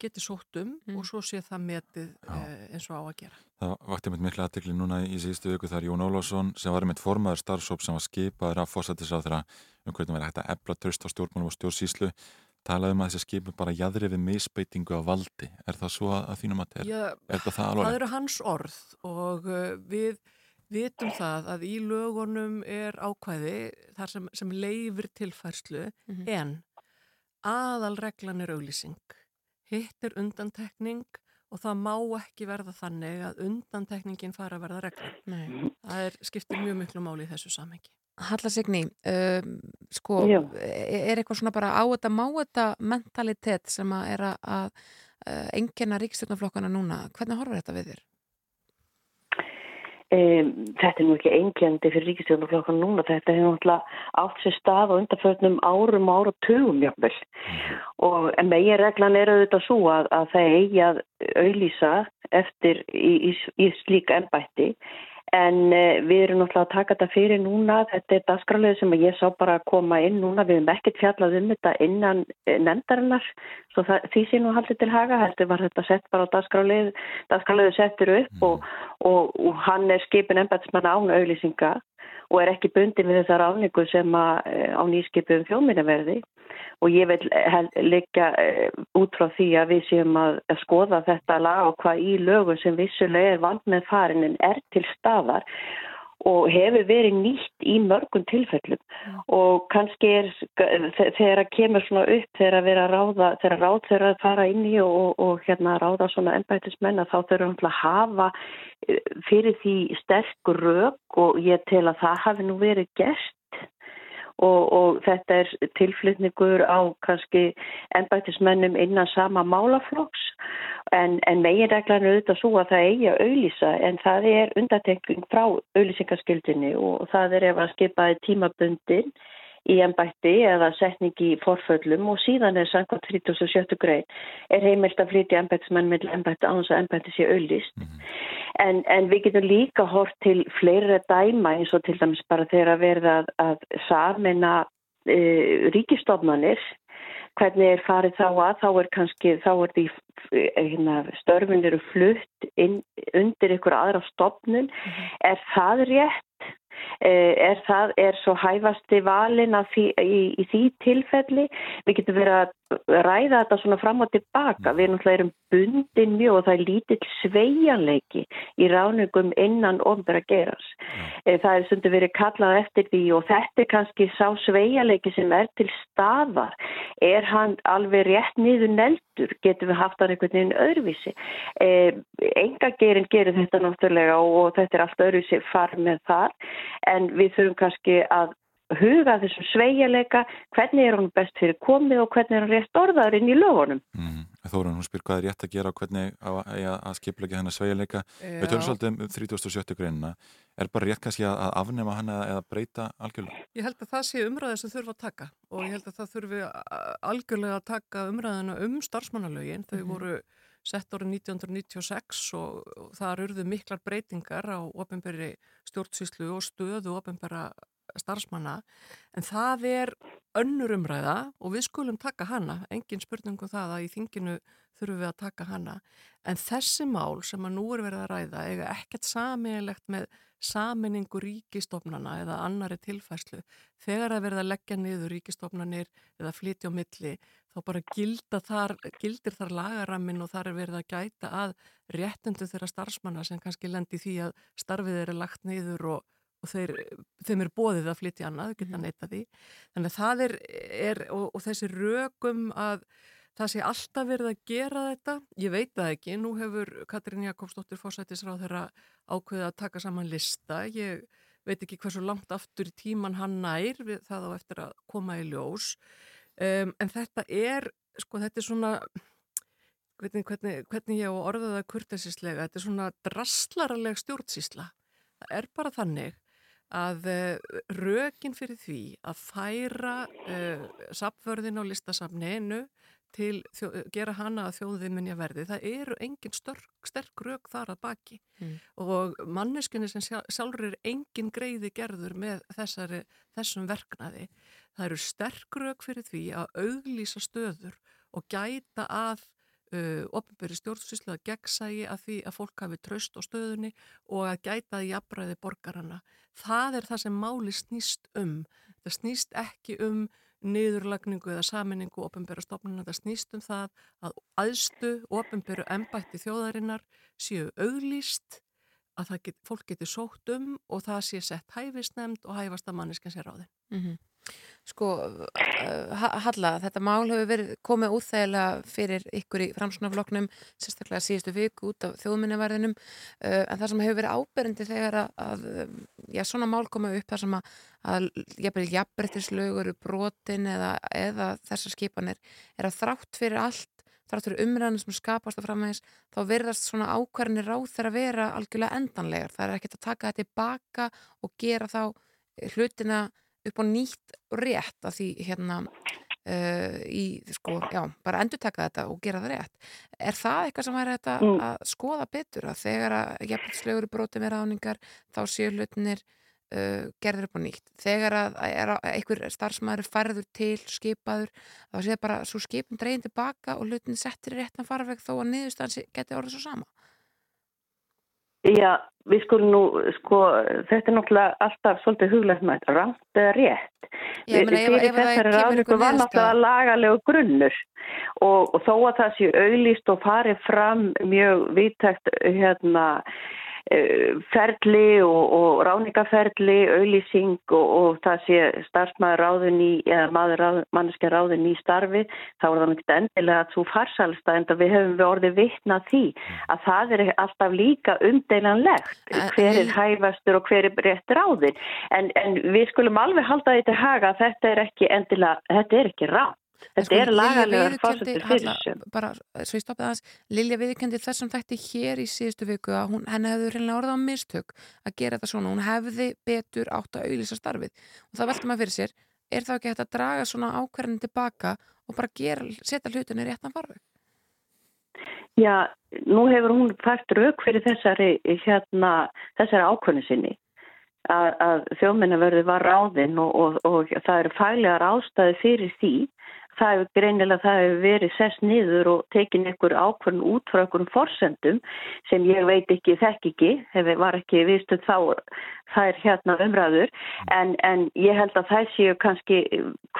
geti sótt um Mm. og svo sé það metið eh, eins og á að gera. Það vakti mitt miklu aðtekli núna í síðustu viku þar Jón Ólásson sem var mitt formaður starfsóp sem var skipaður af fósættisáþra um hvernig verið hægt að ebla tröst á stjórnmálum og stjórnsýslu talaði um að þessi skipum bara jæðri við misbeitingu á valdi. Er það svo að, að þínum að er, Já, er það það það alveg? eru hans orð og uh, við vitum það að í lögunum er ákvæði þar sem, sem leifir tilfærslu Mhm. en aðalreglan er auglýsing. Hitt er undantekning og það má ekki verða þannig að undantekningin fara að verða reglan. Nei. Það er, skiptir mjög miklu máli í þessu samhengi. Halla Signý, um, sko, Já. er eitthvað svona bara á þetta, má þetta mentalitet sem að er að, að engina ríkstjórnarflokkana núna, hvernig horfur þetta við þér? Um, þetta er nú ekki engjandi fyrir ríkistjórnarflokkan núna, þetta hefur náttúrulega átt sér stað á undarförnum árum og ára tugum jafnvel og en megin reglan er auðvitað svo að, að það eigi að auðlýsa eftir í, í, í slíka ennbætti en uh, við erum náttúrulega að taka þetta fyrir núna, þetta er dagskrálega sem ég sá bara að koma inn núna, við hefum ekkert fjallað um þetta innan eh, nefndarinnar, svo það, því sé nú haldið til haga, heldur var þetta sett bara á dagskrálega, dagskrálega settur upp og og, og hann er skipin embætismann án auðlýsinga og er ekki bundin við þessar afningu sem eh, á nýskipum þjóminnaverði og ég vil leggja út frá því að við séum að, skoða þetta lag og hvað í lögum sem vissulega er vald með farin en er til staðar og hefur verið nýtt í mörgum tilfellum. Og kannski er þe- þegar að kemur svona upp þegar að vera að ráða, þegar ráð þeirra að fara inn í og, og, og hérna ráða svona ennbætismenn að þá þurfum við að hafa eh, fyrir því sterk rök og ég tel að það hafi nú verið gert og, og þetta er tilflutningur á kannski ennbætismennum innan sama málaflokks en, en meginreglan er auðvitað svo að það eigi að auðlýsa en það er undatekning frá auðlýsingaskildinni og það er ef að skipaði tímabundin í ennbætti eða setning í forföllum og síðan er samkvæmt 37. grein er heimilt að flytja ennbættismenn með ennbætti án þess að ennbætti sé auðlýst en, en við getum líka hort til fleira dæma eins og til dæmis bara þegar að verða að, að samina e, ríkistofnanir hvernig er farið þá að þá er kannski þá er því hérna, störfin eru flutt inn, undir ykkur aðra stofnun. Er það rétt? Eh, er það, er svo hæfasti valin því, í, í því tilfelli? Við getum verið að ræða þetta svona fram og tilbaka. Við náttúrulega erum bundin mjög og það er lítill sveigjanleiki í ráningum innan ofnbæra geras Eh, það er stundu verið kallað eftir því og þetta er kannski sá sveigjanleiki sem er til staðar. Er hann alveg rétt niður neldur? Getum við haft hann einhvern veginn öðruvísi? Eh, engagerin gerir þetta náttúrulega og, og þetta er allt öðruvísi far með þar. En við þurfum kannski að huga þessum sveigjarleika, hvernig er hún best fyrir komið og hvernig er hún rétt orðaður inn í lögunum. Mm. Þórun, hún spyr hvað er rétt að gera og hvernig að, að, að skipleika hennar sveigjarleika. Við tölum svolítið um 37. greinina. Er bara rétt kannski að, að afnema hann eða, eða breyta algjörlega? Ég held að það sé umræðið sem þurfa að taka og ég held að það þurfi algjörlega að taka umræðina um starfsmannalögin. Þau mm -hmm. voru sett árið 1996 og, og það urðu miklar breytingar á ofinberi stjórnsýslu og stöðu ofinbera starfsmanna en það er önnur umræða og við skulum taka hana, engin spurningum það að í þinginu þurfum við að taka hana. En þessi mál sem að nú er verið að ræða eiga ekkert samilegt með saminningu ríkistofnana eða annari tilfæslu þegar að verða að leggja niður ríkistofnanir eða flytja á milli þá bara þar, gildir þar lagarammin og þar er verið að gæta að réttundu þeirra starfsmanna sem kannski lendi því að starfið eru lagt niður og, og þeir, þeim er bóðið að flytja annað, geta mhm. neyta því. Þannig að það er, er og, og þessi rögum að það sé alltaf verið að gera þetta ég veit það ekki, nú hefur Katrín Jakobsdóttir fórsættisráð þeirra ákveðið að taka saman lista. Ég veit ekki hversu langt aftur í tíman hann nær það á eftir að koma í ljós. Um, en þetta er sko þetta er svona hvernig, hvernig, hvernig ég á orðaða kurtesislega, þetta er svona drastlaraleg stjórnsísla það er bara þannig að uh, rökin fyrir því að færa uh, sapvörðin á listasafninu til þjó, gera hana að þjóðið minja verði, það eru engin störk, sterk rauk þar að baki mm. og manneskunni sem sjálfur er engin greiði gerður með þessari, þessum verknaði það eru sterk rauk fyrir því að auglýsa stöður og gæta að uh, ofinberi stjórnsýslu að gegnsægi að því að fólk hafi tröst á stöðunni og að gæta að jafnræði borgarana það er það sem máli snýst um það snýst ekki um niðurlagningu eða saminningu ofinbæra stofnuna. Það snýst um það að aðstu ofinbæru ennbætti þjóðarinnar séu auglýst að get, fólk geti sótt um og það sé sett hæfisnemnd og hæfast að manniskan sé ráðin. Mm -hmm. Sko, uh, Halla, þetta mál hefur verið komið úþægilega fyrir ykkur í framsunafloknum, sérstaklega síðustu viku út af þjóðminnaverðinum, uh, en það sem hefur verið áberendi þegar að, já, svona mál koma upp þar sem að, að jafnbrettislögur eru brotin eða, eða þessar skipanir er að þrátt fyrir allt, þrátt fyrir umræðinu sem skapast á framvegis, þá verðast svona ákvarðinir ráð þegar að vera algjörlega endanlegar. Það er ekkert að taka þetta tilbaka og gera þá hlutina upp á nýtt rétt að því hérna uh, í, sko, já, bara endur taka þetta og gera það rétt. Er það eitthvað sem væri þetta mm. að skoða betur að þegar að jafnvöldslegur er brotið með ráningar þá séu hlutinir uh, gerður upp á nýtt. Þegar að, að, að einhver starfsmæður farður til skipaður þá séu bara svo skipin dreyin tilbaka og hlutin settir réttan farveg þó að niðurstansi geti orðið svo sama. Já, við skulum nú, sko, þetta er náttúrulega alltaf svolítið huglegt með þetta, rátt eða rétt. Ég meina, ef, ef það kemur ykkur var náttúrulega lagalegu grunnur. Og, og þó að það sé auðlýst og farið fram mjög viðtækt, hérna, ferli og, og ráningaferli, auðlýsing og, og það sé starfsmæður ráðin í, eða maður ráð, manneskja ráðin í starfi, þá er það náttúrulega endilega að svo farsalsta en við hefum við orðið vittna því að það er alltaf líka umdeilanlegt hver er hæfastur og hver er rétt ráðin en, en við skulum alveg halda til haga að þetta er ekki endilega, þetta er ekki ráð. Þetta sko, er lagalega fórsettir fyrir þessu. Bara, svo ég stoppaði aðeins, Lilja viðkendi þessum þætti hér í síðustu viku að hún, henni hefði reynilega orðað á mistök að gera þetta svona. Hún hefði betur átt að auðvisa starfið og það veldur maður fyrir sér. Er það ekki hægt að draga svona ákverðin tilbaka og bara gera, setja hlutinni réttan farveg? Já, nú hefur hún fært rauk fyrir þessari, hérna, þessari ákverðin sinni að, að þjóminnaverði var ráðinn og, og, og það eru fælegar ástæði fyrir því það hefur greinilega það hefur verið sess niður og tekin einhver ákvörn út frá einhverjum forsendum sem ég veit ekki þekk ekki, hefur var ekki viðstöð þá er hérna umræður en, en ég held að það séu kannski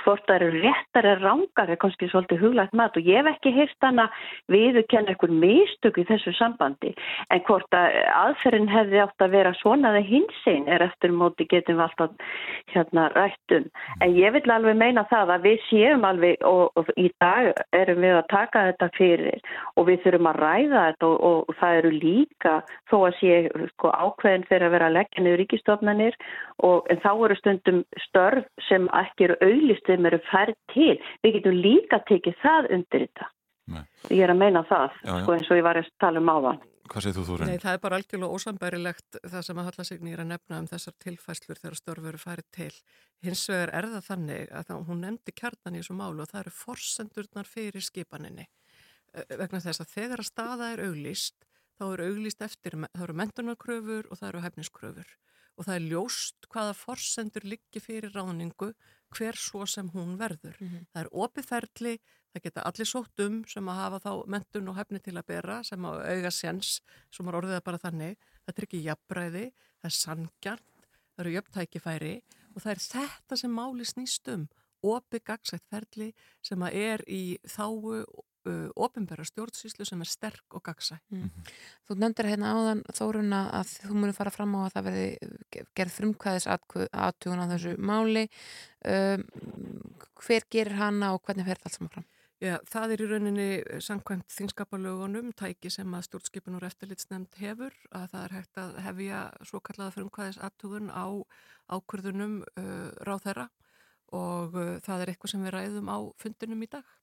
hvort það eru réttar eða rángar er kannski svolítið huglagt mat og ég hef ekki heist hana viðkenna einhver mistök í þessu sambandi en hvort að aðferðin hefði átt að vera svona þegar hinsinn er eftir móti getum við alltaf hérna rættum en ég vil alveg meina það að við séum alveg og, og í dag erum við að taka þetta fyrir og við þurfum að ræða þetta og, og, það eru líka þó að sé sko, ákveðin fyrir að vera að leggja ríkistofnanir og en þá eru stundum störf sem ekki eru auðlist sem eru færð til. Við getum líka tekið það undir þetta. Nei. Ég er að meina það, Já, já. sko eins og ég var að tala um áðan. Hvað segir þú þú Nei, það er bara algjörlega ósambærilegt það sem að Hallasigni er að nefna um þessar tilfæslur þegar störf eru farið til. Hins vegar er það þannig að það, hún nefndi kjarnan í þessu málu og það eru forsendurnar fyrir skipaninni. Vegna þess að þegar að staða er auglýst, þá eru auglýst eftir, það eru mentunarkröfur og það eru hefniskröfur. Og það er ljóst hvaða forsendur liggi fyrir ráningu hver svo sem hún verður. Það er opið ferli, það geta allir sótt um sem að hafa þá mentun og hefni til að bera sem að auga séns, sem er orðið það bara þannig. Þetta er ekki jafnbræði, það er sangjarnt, það eru jöfntækifæri og það er þetta sem máli snýst um. Opið gagsætt ferli sem að er í þáu ofinbæra stjórnsýslu sem er sterk og gagsæ. Þú nefndir hérna áðan Þóruna að þú munir fara fram á að það verði gerð frumkvæðis aðtugun á þessu máli um, hver gerir hana og hvernig fer það allt saman fram? Já, það er í rauninni samkvæmt þingskapalögunum tæki sem að stjórnskipun og eftirlitsnefnd hefur að það er hægt að hefja svo kallaða frumkvæðis aðtugun á ákvörðunum uh, ráð þeirra og uh, það er eitthvað sem við ræðum á fundinum í dag.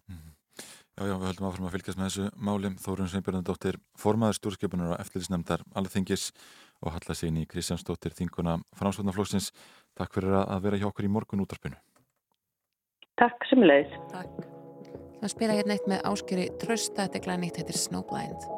Já, já, við höldum áfram að fylgjast með þessu málum Þórun Sveinbjörnadóttir, formaður stjórnskipunar og eftirlitsnefndar alþingis og Halla Signi Kristjánsdóttir, þinguna framsvöldnaflóksins. Takk fyrir að vera hjá okkur í morgun útarpinu. Takk sem leiðis. Takk. Það spila hérna eitt með áskjöri trösta, þetta er glænýtt, þetta er Snowblind.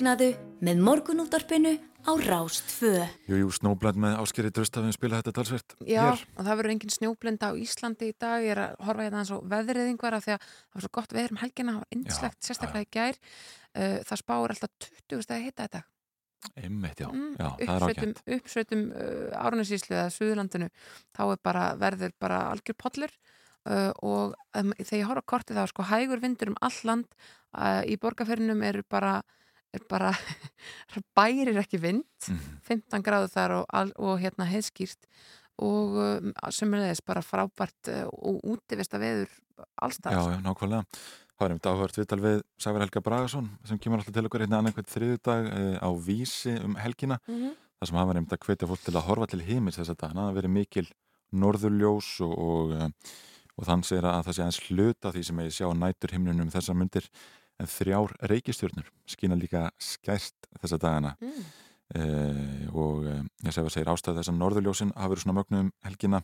Vaknaðu með morgunúttarpinu á Rástfö. Jú, jú, snóblænd með áskeri dröstafinn spila þetta talsvert Já, hér. og það verður engin snjóblenda á Íslandi í dag, ég er að horfa hérna eins og veðriðingvar af því að það var svo gott veður um helgina og innslegt sérstaklega í gær. Uh, það spáir alltaf 20 stæði hitta þetta Einmitt, já, Mm, já það er uppsveitum, ágætt. uppsveitum uh, árunasíslu eða Suðurlandinu þá er bara verður bara algjör pollur. Uh, og um, þegar ég horfa á kortið þá er sko hægur vindur um all land. Uh, í borgarferinum eru bara er bara bærir ekki vind Mhm. 15 gráðu þar og, og hérna heiðskýrt og um, þess bara frábært uh, og útivista veður Já, allstað já, nákvæmlega. Það var einmitt áhört viðtal við Sævar Helga Bragason sem kemur alltaf til okkur hérna annarkvæmt þriðudag e, á vísi um helgina. Mhm. þar sem hann var einmitt að hvetja fólk til að horfa til himins þess að það verið mikil norðurljós og, og, e, og þann segir að það sé aðeins hluta því sem ég sjá nætur himnunum þessar myndir en þrjár reykistjörnur skýna líka skært þessa dagana Mm. e, og e, ég segir, segir ástæð þess að norðurljósin hafa verið svona mögnu um helgina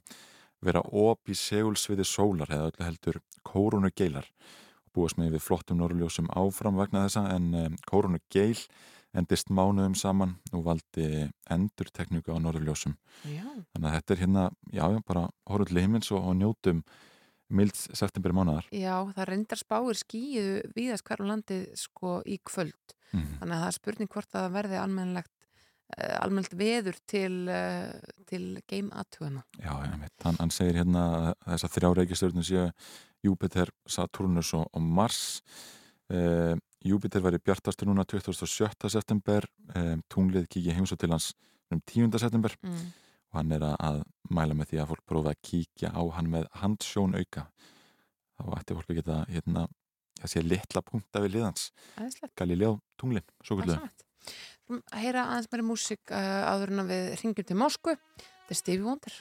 vera op í segulsviði sólar eða öllu heldur kórunu geilar og búast með við flottum norðurljósum áfram vegna þessa en e, kórunu geil endist mánuðum saman og valdi endur tekníku á norðurljósum Já. þannig að þetta er hérna, já, bara horfum til heimins og, og njótum mild september mánuðar Já, það reyndar spáir skýðu víðast hverjum landið sko í kvöld. Mhm. Þannig að það er spurning hvort að það verði almennlegt uh, almennt veður til, uh, til game aðtugana. Já, hann, hann segir hérna að þessar þrjá reikistjörnum séu Júpiter, Saturnus og, og Mars uh, Júpiter var í bjartastur núna 27. september um, tunglið kikið heimsó til hans um 10. september Mm. Og hann er að, að mæla með því að fólk prófa að kíkja á hann með handsjón auka þá ætti fólk að geta hérna, að sé litla punkta við liðans. Galileo tunglin. Skulum Heyra aðeins meiri músík uh, áður en að við ringjum til Moskvu. Þetta er Stevie Wonder.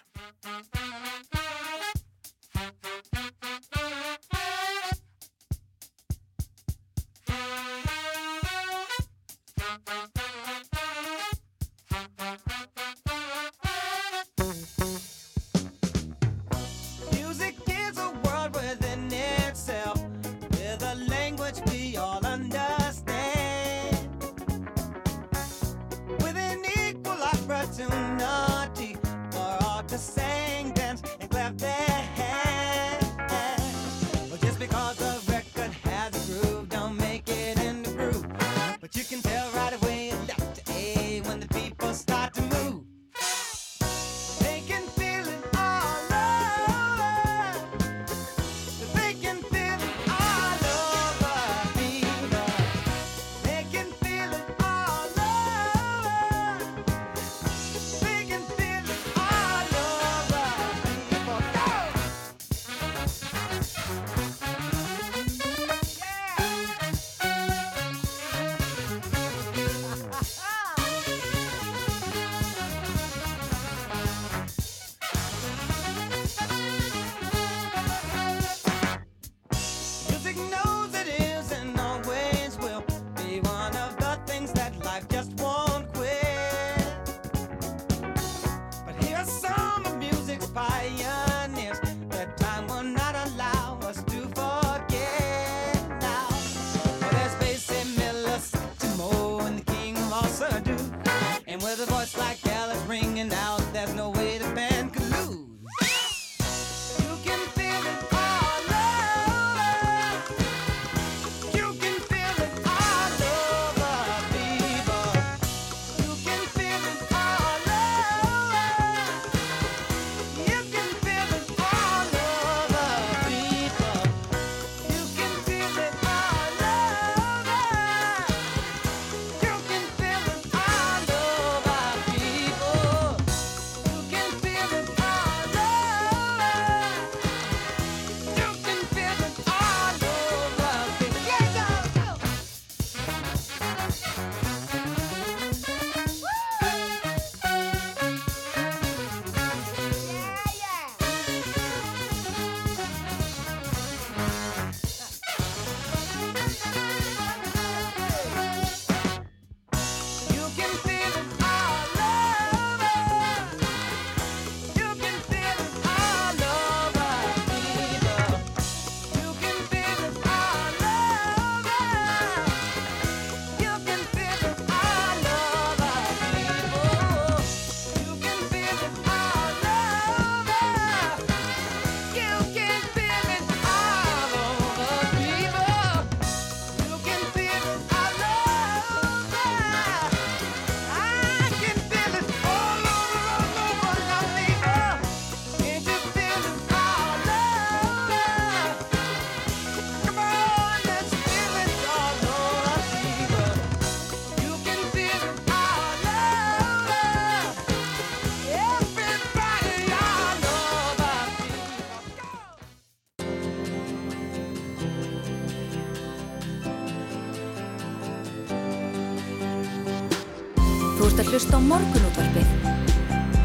Morgunútvarpið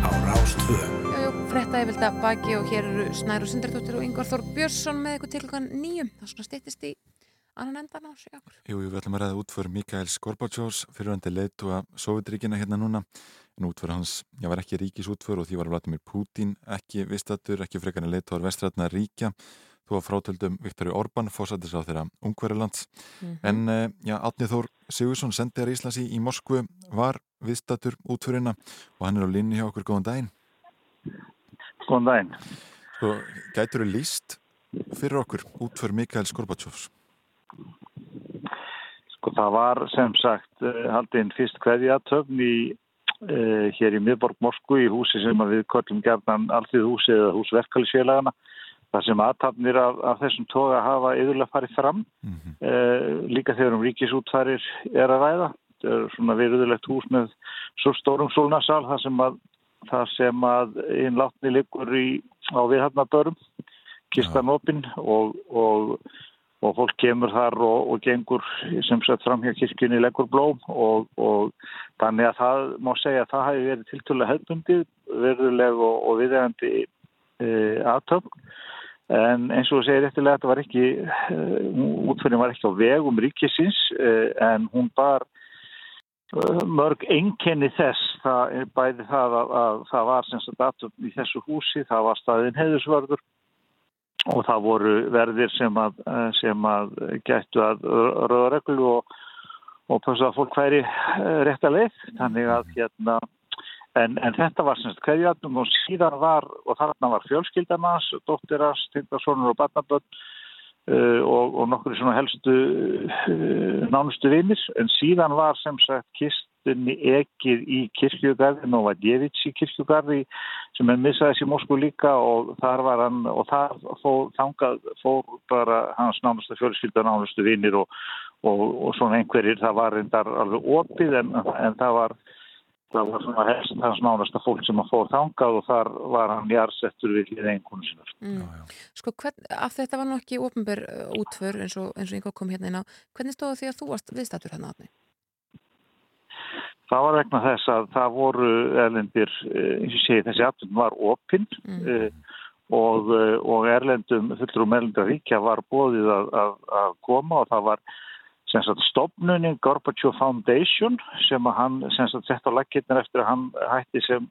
á Rástvö. Jú, frétta yfirlt að baki og hér eru Snær og Sindardóttir og Yngvar Þór Björnsson með ykkur til klukkan nýjum. Það svona styttist í annan endan á sig okkur. Jú, við ætlum að ræða útför Mikael Skorbatsjós fyrirvændi leitu að Sovjetríkina hérna núna en útför hans, já, var ekki ríkisútför og því var Vladimir Putin ekki vistatur, ekki frekarni leituar vestrætna ríkja þó að frátöldum Viktori Orbán fórsættis á þeirra Ungverilands Mhm. en eh, já, Átni Þór Sigursson sendiðar Íslands í, í Moskvu var vistatur útförina. Og hann er á linni hjá okkur, góðan daginn. Góðan daginn. Sko, gætur þú líst fyrir okkur útför Mikael Skorbatsjós Sko það var sem sagt eh, haldinn fyrst kveðjatöfn í uh, hér í miðborg Moskvu í húsi sem við köllum gerðan alltið húsi eða hús verkefælisfélagana þar sem aðtapnir af, af þessum toga hafa yfirlega farið fram. Uh, líka þegar um ríkisútfærir er að ræða svona viðröðulegt hús með svo stórum sólnasal þar sem að þar sem að einn látni liggur í, á viðhafnabörum kistan opinn og, og og fólk kemur þar og, og gengur sem sagt fram hjá kirkjunni leggur blóm og, og þannig að það má segja að það hafi verið tiltölulega hefðbundið, verðuleg og, og viðegandi e, aðtöfn en eins og segir eftirlega þetta var ekki, e, útfyrir var ekki á vegum ríkisins e, en hún bar mörg einkenni þess, það er bæði það að, að það var sem sagt aðtöfn í þessu húsi, það var staðin heiðusvörður og það voru verðir sem að, sem að gættu að röðareglu og, og pössu að fólk væri rétt að leið. Þannig að hérna, en, en þetta var semst hverjarnum og síðan var, og þarna var fjölskyldarnas, dóttiras, tindarsonur og barnaböld og, og nokkur svona helstu uh, nánustu vinnir, en síðan var sem sagt kistunni ekið í kirkjugarði, Novadjevic í kirkjugarði sem er missaðis í Moskú líka og þar var hann og þar fór, þangað fór bara hans nánustu fjölskylda nánustu vinnir og, og, og svona einhverjir. Það var reyndar alveg opið en, en það var það var svona helst hans nánusta fólk sem að fór þangað og þar var hann jarsettur við hlið einhvern sinnar. Mm. Sko, hvern, af þetta var nú ekki ofnbær útför eins og, eins og einhver kom hérna inn á. Hvernig stóðu því að þú varst viðstatur hérna átni? Það var vegna þess að það voru erlendir, eins og segi þessi aftur var opinn mm. og, og erlendum, fullur um erlendar ríkja var bóðið að, að, að koma og það var stopnunin Gorbachev Foundation sem að hann sett á laggirnir eftir að hann hætti sem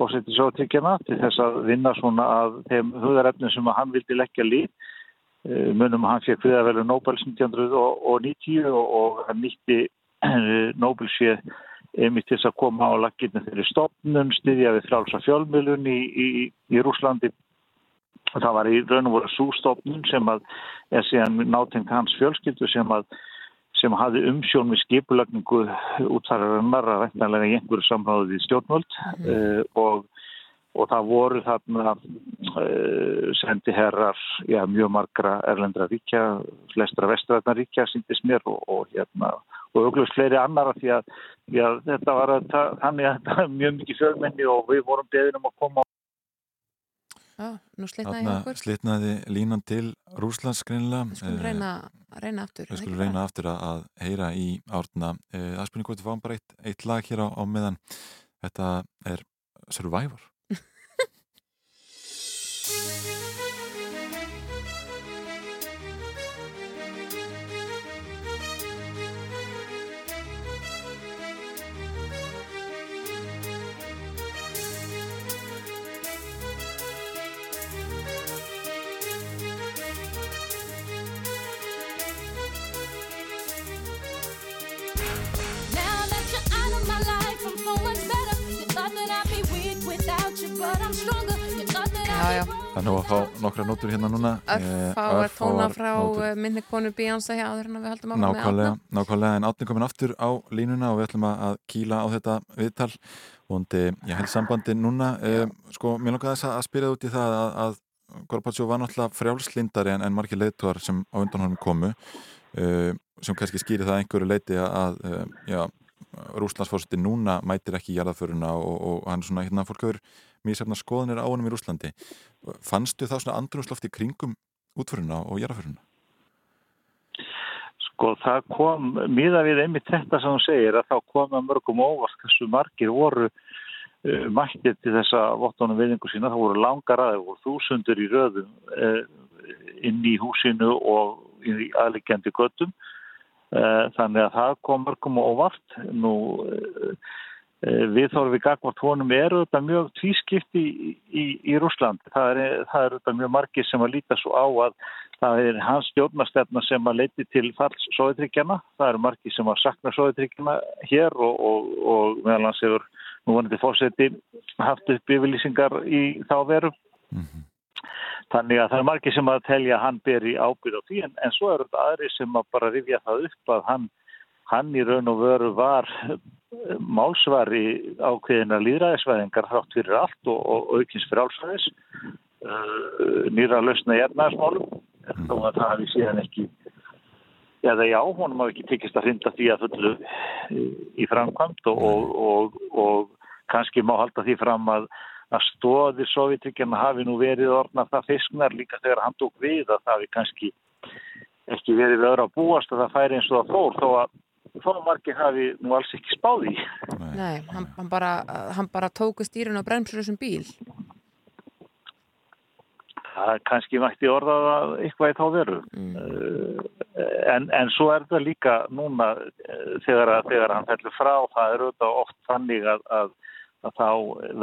fórseti sjótryggjana til þess að vinna svona að þeim hugarefnum sem að hann vildi leggja líf munum að hann fekk viðavelur Nobels 1990 og, og hann nýtti Nobels séð einmitt til þess að koma á laggirni þeirri stopnum, styðja við frálsa fjölmjölun í, í, í Rúslandi og það var í raun og voru sústopnum sem að er síðan nátengt hans fjölskyldu sem að sem hafði umsjón við skipulagningu útfærarinnar að vektanlega í einhverju samráði við stjórnvöld mm. uh, og, og það voru þarna uh, sendi herrar já, mjög margra erlendra ríkja, flestra vestræðna ríkja síndist mér og, og hérna og auglust fleiri annara því að, að þetta var að, þannig að þetta var mjög mikið fjölmenni og við vorum beðinum að koma Já, nú slitnaði Þarna okkur. slitnaði línan til Rúslands greinilega. Við skulum reyna, reyna aftur. Við skulum reyna aftur að, að heyra í árna. Það spurning hvort við fáum bara eitt, eitt lag hér á, á meðan. Þetta er Survivor. Nú að fá nokkra nótur hérna núna. Eh, Fá að tóna frá uh, minni konu Beyoncé hjá áður en við höldum áfram með Nákvæmlega, Árna. nákvæmlega, en átni komin aftur á línuna og við ætlum að kýla á þetta viðtal. Og ég held sambandi núna. Eh, sko, mér langar þess að spyrja út í það að, að Gorbatsjó var náttúrulega frjálslindari en, en margir leituar sem á undan honum komu eh, sem kannski skýri það að einhverju leiti að eh, já, Rúslandsfórseti núna mætir ekki í jarðaföruna og, og hann svona hérna fólk hefur mjög sefna skoðanir á honum í Rúslandi fannstu þá svona andrumsloft í kringum útföruna og jarðaföruna? Sko það kom, miða við einmitt þetta sem hún segir að þá kom að mörgum óvart hversu margir voru uh, mættir til þessa vottunum viðingu sína. Það voru langar aðeins, voru þúsundur í röðum uh, inn í húsinu og í aðliggjandi göttum. Uh, þannig að það kom mörgum óvart. Nú uh, við þorfum við gagvart honum eru þetta mjög tvískipt í, í, í Rúsland. Það er, það er þetta mjög margir sem að líta svo á að það er hans stjórnastefna sem að leiti til falls Sovjetríkjana. Það eru margir sem að sakna Sovjetríkjana hér og, og, og meðal hans hefur núvanandi fórseti haft upp yfirlýsingar í þá veru. Þannig að það er margir sem að telja að hann ber í ábyrð á því en, en svo eru þetta aðri sem að bara rifja það upp að hann, hann í raun og veru var málsvari ákveðina líðræðisvæðingar þátt fyrir allt og, og aukins fyrir álsvæðis uh, nýra lausna í ernaðismálum þó að það hafi síðan ekki eða já, honum hafi ekki tekist að hrinda því að fullu í framkvæmt og, og, og, kannski má halda því fram að að stóðir Sovjetryggjana hafi nú verið orðnað það fisknar líka þegar hann tók við að það hafi kannski ekki verið öðru að búast að það færi eins og það fór þó að þó margir hafi nú alls ekki spáði í. Nei, hann, hann, bara, hann bara tóku stýrun á bremsur þessum bíl. Það kannski mætti orðað eitthvað í þá veru. Mm. En, en svo er það líka núna eh, þegar, þegar hann fellur frá, það er auðvitað oft þannig að, að, að þá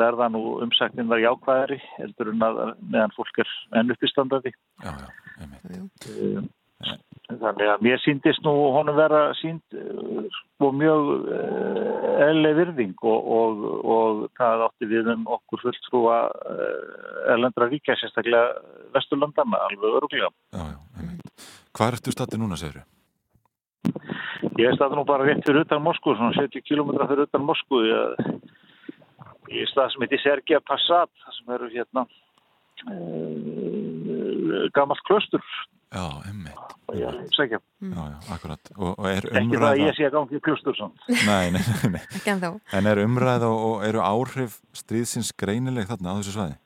verða nú umsæknin var jákvæðari heldur en að meðan fólk er enn uppistandandi. Já, já, einmitt. Um, Þannig að mér síndist nú honum vera sínd og mjög eðlega virðing og, og, og það átti við um okkur fulltrúa erlendra ríkja, sérstaklega Vesturlandana, alveg öruglega. Já, já. Hvað ertu statið núna, segir þú? Ég statið nú bara rétt fyrir utan Moskú, svona 70 km fyrir utan Moskú. Ég, statið sem heitir Sergija Passat, sem eru hérna gammalt klöstur. Já, einmitt. Já, segja. Já, já, akkurat. Og, og er Ekki umræða... það að ég sé að gangi klöstur svona. Nei, nei, nei, nei. Ekki en þá. En er umræða og, og eru áhrif stríðsins greinileg þarna á þessu svæði?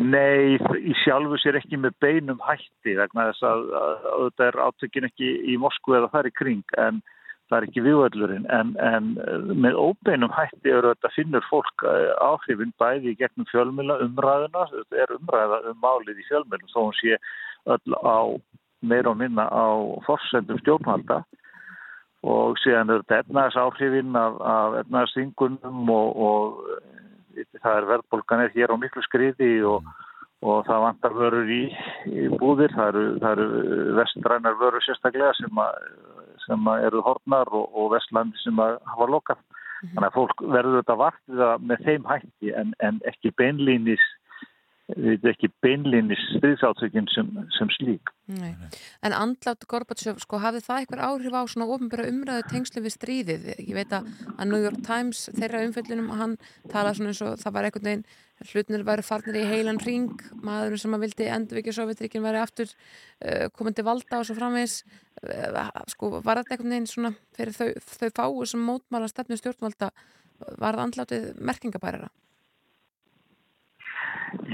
Nei, í sjálfu sér ekki með beinum hætti vegna þess að, að, að þetta er átökin ekki í Moskvu eða þar í kring en það er ekki viðvöldlurinn en, en með óbeinum hætti eru þetta finnur fólk eh, áhrifin bæði í gegnum fjölmjöla umræðuna, þetta er umræða um málið í fjölmjölum þó hún sé öll á meira og minna á forsendum stjórnvalda. Og síðan er þetta efnaðs áhrifin af, af efnaðsþingunum og, og það er verðbólgan er hér á miklu skriði og, og það vantar vörur í, í búðir, það eru, það eru vestrænar vörur sérstaklega sem, að, sem eru hornar og, og vestlandi sem hafa lokað. Þannig að fólk verður þetta vart með þeim hætti en, en ekki beinlýnis ekki beinlýnis stríðsátökin sem, sem slík. Nei. En andlátt Gorbatsjöf, sko, hafið það eitthvað áhrif á svona ofinbæra umræðu tengslu við stríðið? Ég veit að New York Times, þeirra umfjöldunum, hann tala svona eins og það var einhvern veginn, hlutnir væri farnir í heilan ring, maður sem að vildi endurvikið Sovjetríkin væri aftur uh, komandi valda og svo framvegs, sko, var þetta einhvern veginn svona fyrir þau, þau fáu sem mótmála stefnu stjórnvalda, var það andlátið merkingabærara?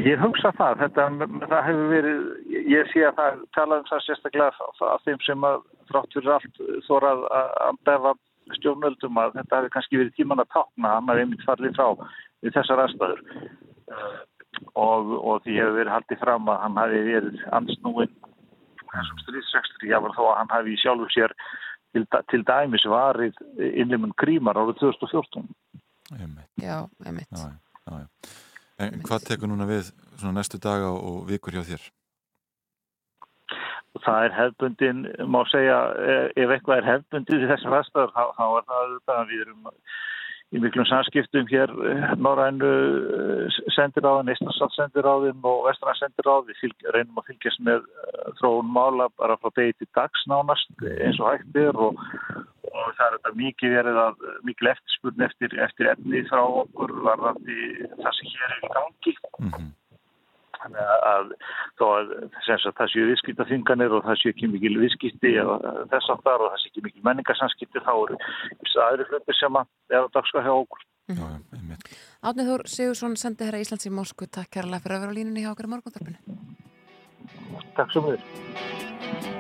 Ég hugsa það, þetta, það hefur verið, ég sé að það tala um það sérstaklega af þeim sem að þrátt fyrir allt þórað að befa stjórnöldum að þetta hefur kannski verið tíman að tákna, hann har einmitt farið frá við þessar aðstæður og, og því hefur verið haldið fram að hann hafi verið ansnúin þessum stríðsrekstri, jáfnveg þó að hann hafi sjálfur sér til, til dæmis varið innlimun grímar árið 2014. Einmitt. Já, einmitt. Já, já, já. En hvað tekur núna við svona næstu daga og vikur hjá þér? Það er hefbundin, má segja, ef eitthvað er hefbundin í þessum aðstæður, þá, þá er það að við erum í miklum samskiptum hér Norrænu sendiráðin, Íslandssendiráðin og Vestransendiráðin. Reynum að fylgjast með þróun mála bara frá degi til dags nánast eins og hægt er og, og það er þetta mikið verið að mikil eftirspurn eftir, eftir efni frá okkur varðandi það sem hér er í gangi. Mm -hmm. Þannig að þó að það séu viðskiptaþinganir og það séu ekki mikil viðskipti þess aftar og það séu ekki mikil menningarsanskipti þá eru aðri hluti sem að er á dagska hjá okkur. Já, einmitt. Átnið Þór Sigursson sendi hér að Íslands í Moskvu. Takk kærlega fyrir að vera á línunni hjá okkur í morgundarpinu. Takk svo mjög.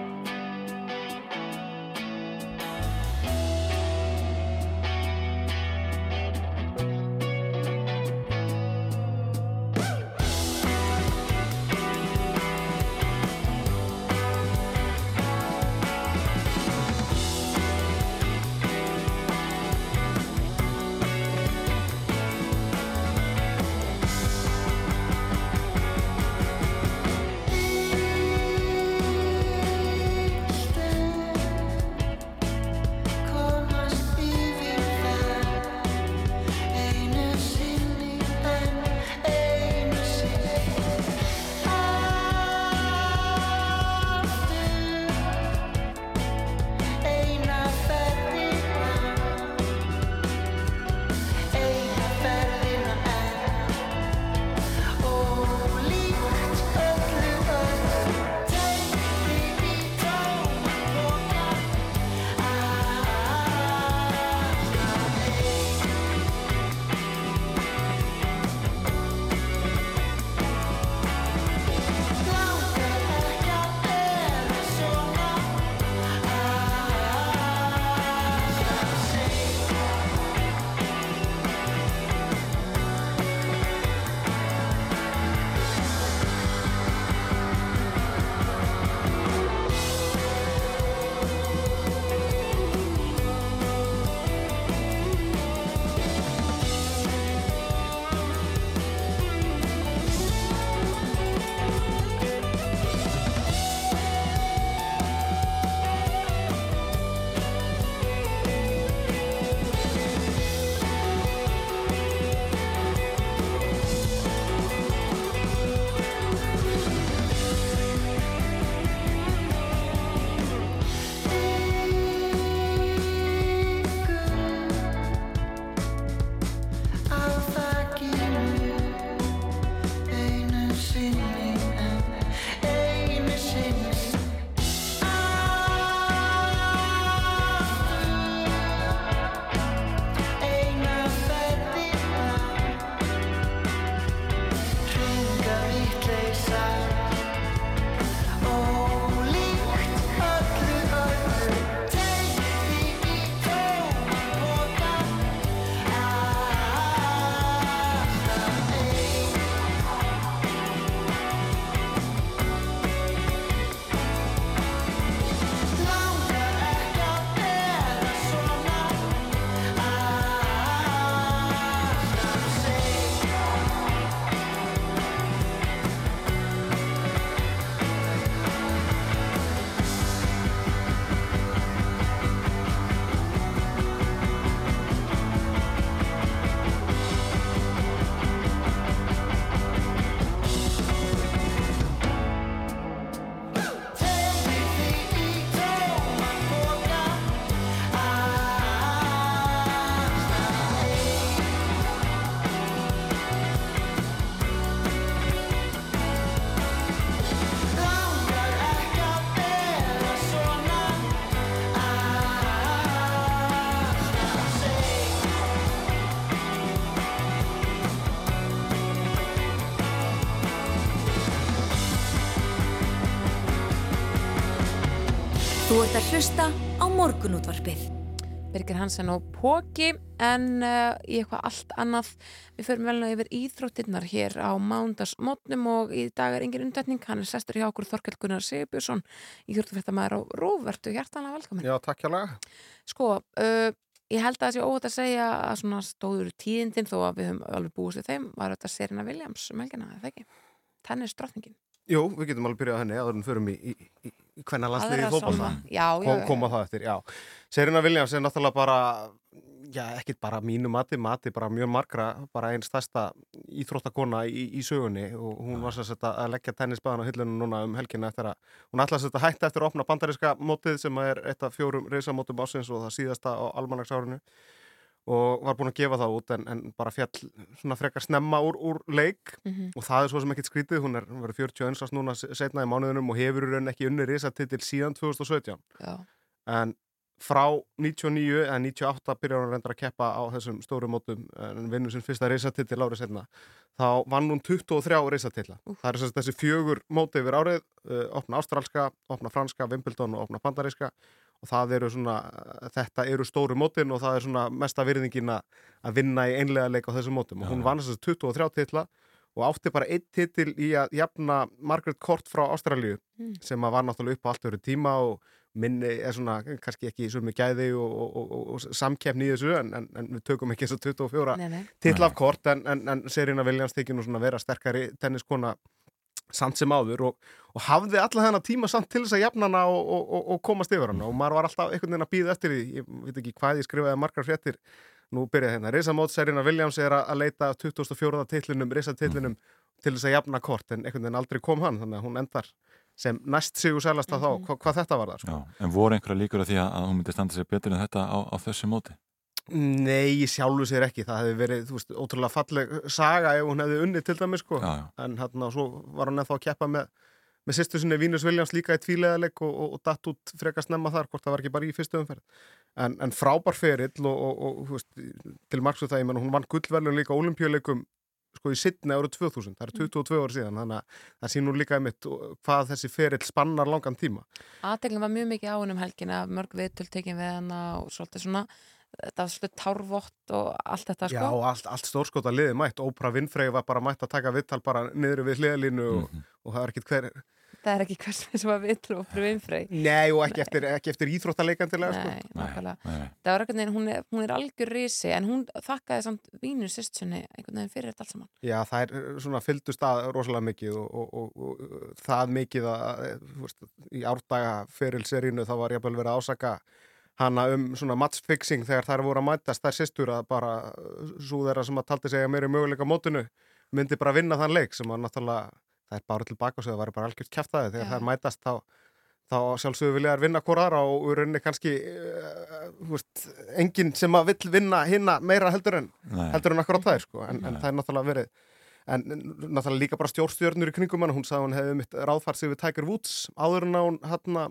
Að hlusta á morgunútvarpið. Birgir Hansen og Póki en uh, í eitthvað allt annað við förum vel nú yfir íþróttinnar hér á mándagsmótnum og í dag er engin undetning, hann er sestur hjá okkur Þorkell Gunnar Sigurbjörnsson íþróttafréttamaður á Róvertu, hjertanlega velkomin Já, takk hjá Sko, uh, ég held að það sé óvægt að segja að svona stóður tíðindin þó að við höfum alveg búist við þeim var þetta Serena Williams um helgina, eða ekki? Tennis drottningin Jú, við getum alveg byrjað henni áður en förum í, í, í, í hvenna landsliði í Aðra fótbolta. svona. Já, já, Kom, Koma það eftir, já. Serena Williams er náttúrulega bara, já, ekkit bara mínu mati, mati bara mjög margra, bara einn stærsta íþróttakona í, í sögunni og hún var sér að leggja tennisbaðan á hillunum núna um helgina eftir að, hún ætlaði sér að hætta eftir að opna bandaríska mótið sem er eitt af fjórum reysamótum ásins og það síðasta á almanagsárinu og var búin að gefa það út en, en bara fjall svona frekar snemma úr, úr leik. Mhm. og það er svo sem ekkert skrítið, hún er, hún verið 41 árs núna se- seinna í mánuðinum og hefur raun ekki unni risatitil síðan 2017 Já. en frá 99 eða 98 byrjar hún reyndar að keppa á þessum stóru mótum en vinnur sinn fyrsta risatitil árið setna þá vann hún 23 risatilla það er þess þessi fjögur móti yfir árið uh, opna ástralska, opna franska, Wimbledon og opna bandaríska og það eru svona, þetta eru stóru mótin og það er svona mesta virðingin að að vinna í einlega leik á þessum mótum og hún vann þess að 23 titla og átti bara einn titil í að jafna Margaret Court frá Ástralíu Mm. sem að var náttúrulega upp á allt öru tíma og minni er svona kannski ekki svo með gæði og, og, og, og, og samkeppni í þessu en, en, en við tökum ekki þess að 24 Nei, nei. titla af Court en, en, en Serena Williams tekið nú svona vera sterkari tenniskona samt sem áður og, og hafði alla þennan tíma samt til þess að jafna hana og, og, og, og komast yfir hana og maður var alltaf einhvern veginn að býða eftir því ég veit ekki hvað ég skrifaði margar fréttir nú byrjaði hérna, Risamót Serena Williams er að að leita að 2004. titlinum, Risatitlinum til þess að jafna kort en einhvern veginn aldrei kom hann þannig að hún endar sem næst sigur sælasta þá hva, hvað þetta var það sko. Já, en voru einhverja líkur að því að að hún myndi standa sér betur en þetta á, á þessu móti? Nei, sjálfu sér ekki. Það hefði verið, þú veist, ótrúlega falleg saga ef hún hefði unnið til dæmis, sko. Já, já. En hérna, svo var hann ennþá að keppa með, með sýstu sinni Vínus Williams líka í tvíleðaleg og, og, og datt út frekar snemma þar, hvort það var ekki bara í fyrstu umferð. En, en frábær ferill og, og, og þú veist, til margs við það, ég menn, hún vann gullverðlun líka á olimpíuleikum sko í sittni árið 2000, það er 22 ár síðan, þannig að það sýnur líka einmitt hvað þessi ferill spannar langan tíma. Aðdeglum var mjög mikið á henni um helgina mörg viðtöl tekin við hana og svolítið svona þetta var svolítið tárvott og allt þetta sko. Já, allt, allt stórskóta liði mætt. Ópra Winfrey var bara mætt að taka vittal bara niður við hliðalínu og, og það er ekkit hver það er ekki hvers með sem var viðtöl og frú Winfrey. Nei, og ekki eftir, ekki eftir íþróttaleikandilega Nei, sko. nákvæmlega. það var einhvern veginn, hún er, hún er algjör risi en hún þakkaði samt vínu sýstunni einhvern veginn fyrir þetta allt saman. Já, það er eh, svona fylgdust að rosalega mikið og, og, og, og það mikið að eh, þú veist, í árdaga ferilserínu þá var ég að vera að ásaka hana um svona matchfixing þegar þær voru að mætast þær sýstur að bara svo þeirra sem að taldi segja meiri möguleika á mótinu myndi bara vinna þann leik sem að náttúrulega er bara tilbaka og segja það var bara algjört kæftæði þegar Já. þær mætast þá þá sjálfsögðu vilja þær vinna hvora aðra og í rauninni kannski uh, veist, enginn sem að vill vinna hinna meira heldur en Nei. heldur en akkurat það er sko en, en það er náttúrulega verið en náttúrulega líka bara stjórnstjörnur í kringum hann hún sagði að hún hefði mitt ráðfært sig við Tiger Woods áður en að hún hérna,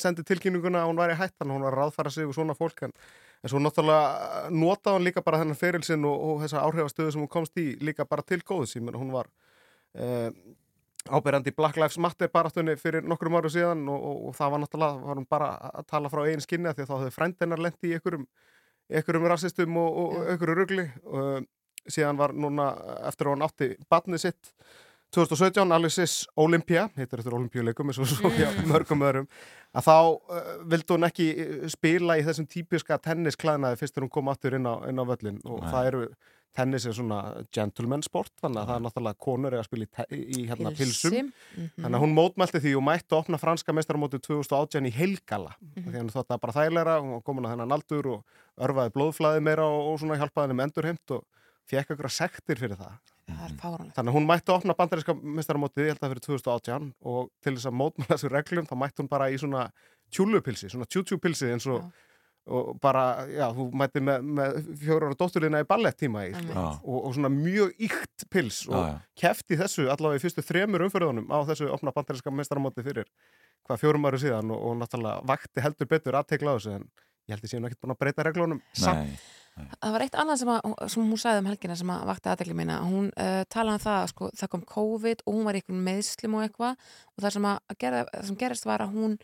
sendi tilkynninguna að hún væri hættan hún var að ráðfæra sig við svona fólk. En, en svo náttúrulega notaði hún líka bara þennan ferilsinn og, og þessa áhrifastöðu sem hún komst í líka bara til góðs. Ég menn hún var áberandi í Black Lives Matter baráttunni fyrir nokkrum áru síðan og, og, og það var náttúrulega, var hún bara að tala frá eigin skinni af því að þá hefði frændennar lendi í einhverjum, einhverjum síðan var núna eftir að hún átti batnið sitt 2017 Alice's Olympia, heitir þetta Olympíuleikum eins og svo hjá mörgum öðrum að þá uh, vildi hún ekki spila í þessum típiska tennisklæðnaði fyrst þegar hún kom aftur inn á, inn á völlin og Nei. það eru tennis er svona gentleman sport þannig að það er náttúrulega konur að spila í, í hérna pilsum Mhm. þannig að hún mótmælti því og mætti að opna franska mestaramóti 2018 í Helgala Mhm. því hann þótt að bara þægilega hún var komin að þennan aldur og örfaði blóðflæði meira og, og svona hjálpaði henni með endurheimt og fekk einhverja sektir fyrir það. Það er fáranlegt Þannig að hún mætti að opna bandaríska mestaramótið, ég held að fyrir 2018 og til þess að mótmála þessu reglum þá mætti hún bara í svona tjúlupilsi, svona tjútjúpilsi eins og, og bara, já, þú mætti með, með fjórar og dótturina í ballettíma í, sko. Og, og svona mjög ykt pils og Já, já. kefti þessu allavega í fyrstu þremur umförðunum á þessu opna bandaríska mestaramótið fyrir hvað fjórum áru síðan og, og náttúrulega vakti heldur betur aðtekla á þessu en ég held að séum ekkert búin að breyta reglunum samt. Það var eitt annað sem, að, sem hún sagði um helgina sem að vakti aðdegli mína. Hún uh, talaði um það, sko, það kom COVID og hún var í einhvern meðslum og eitthvað og það sem, að gera, það sem gerist var að hún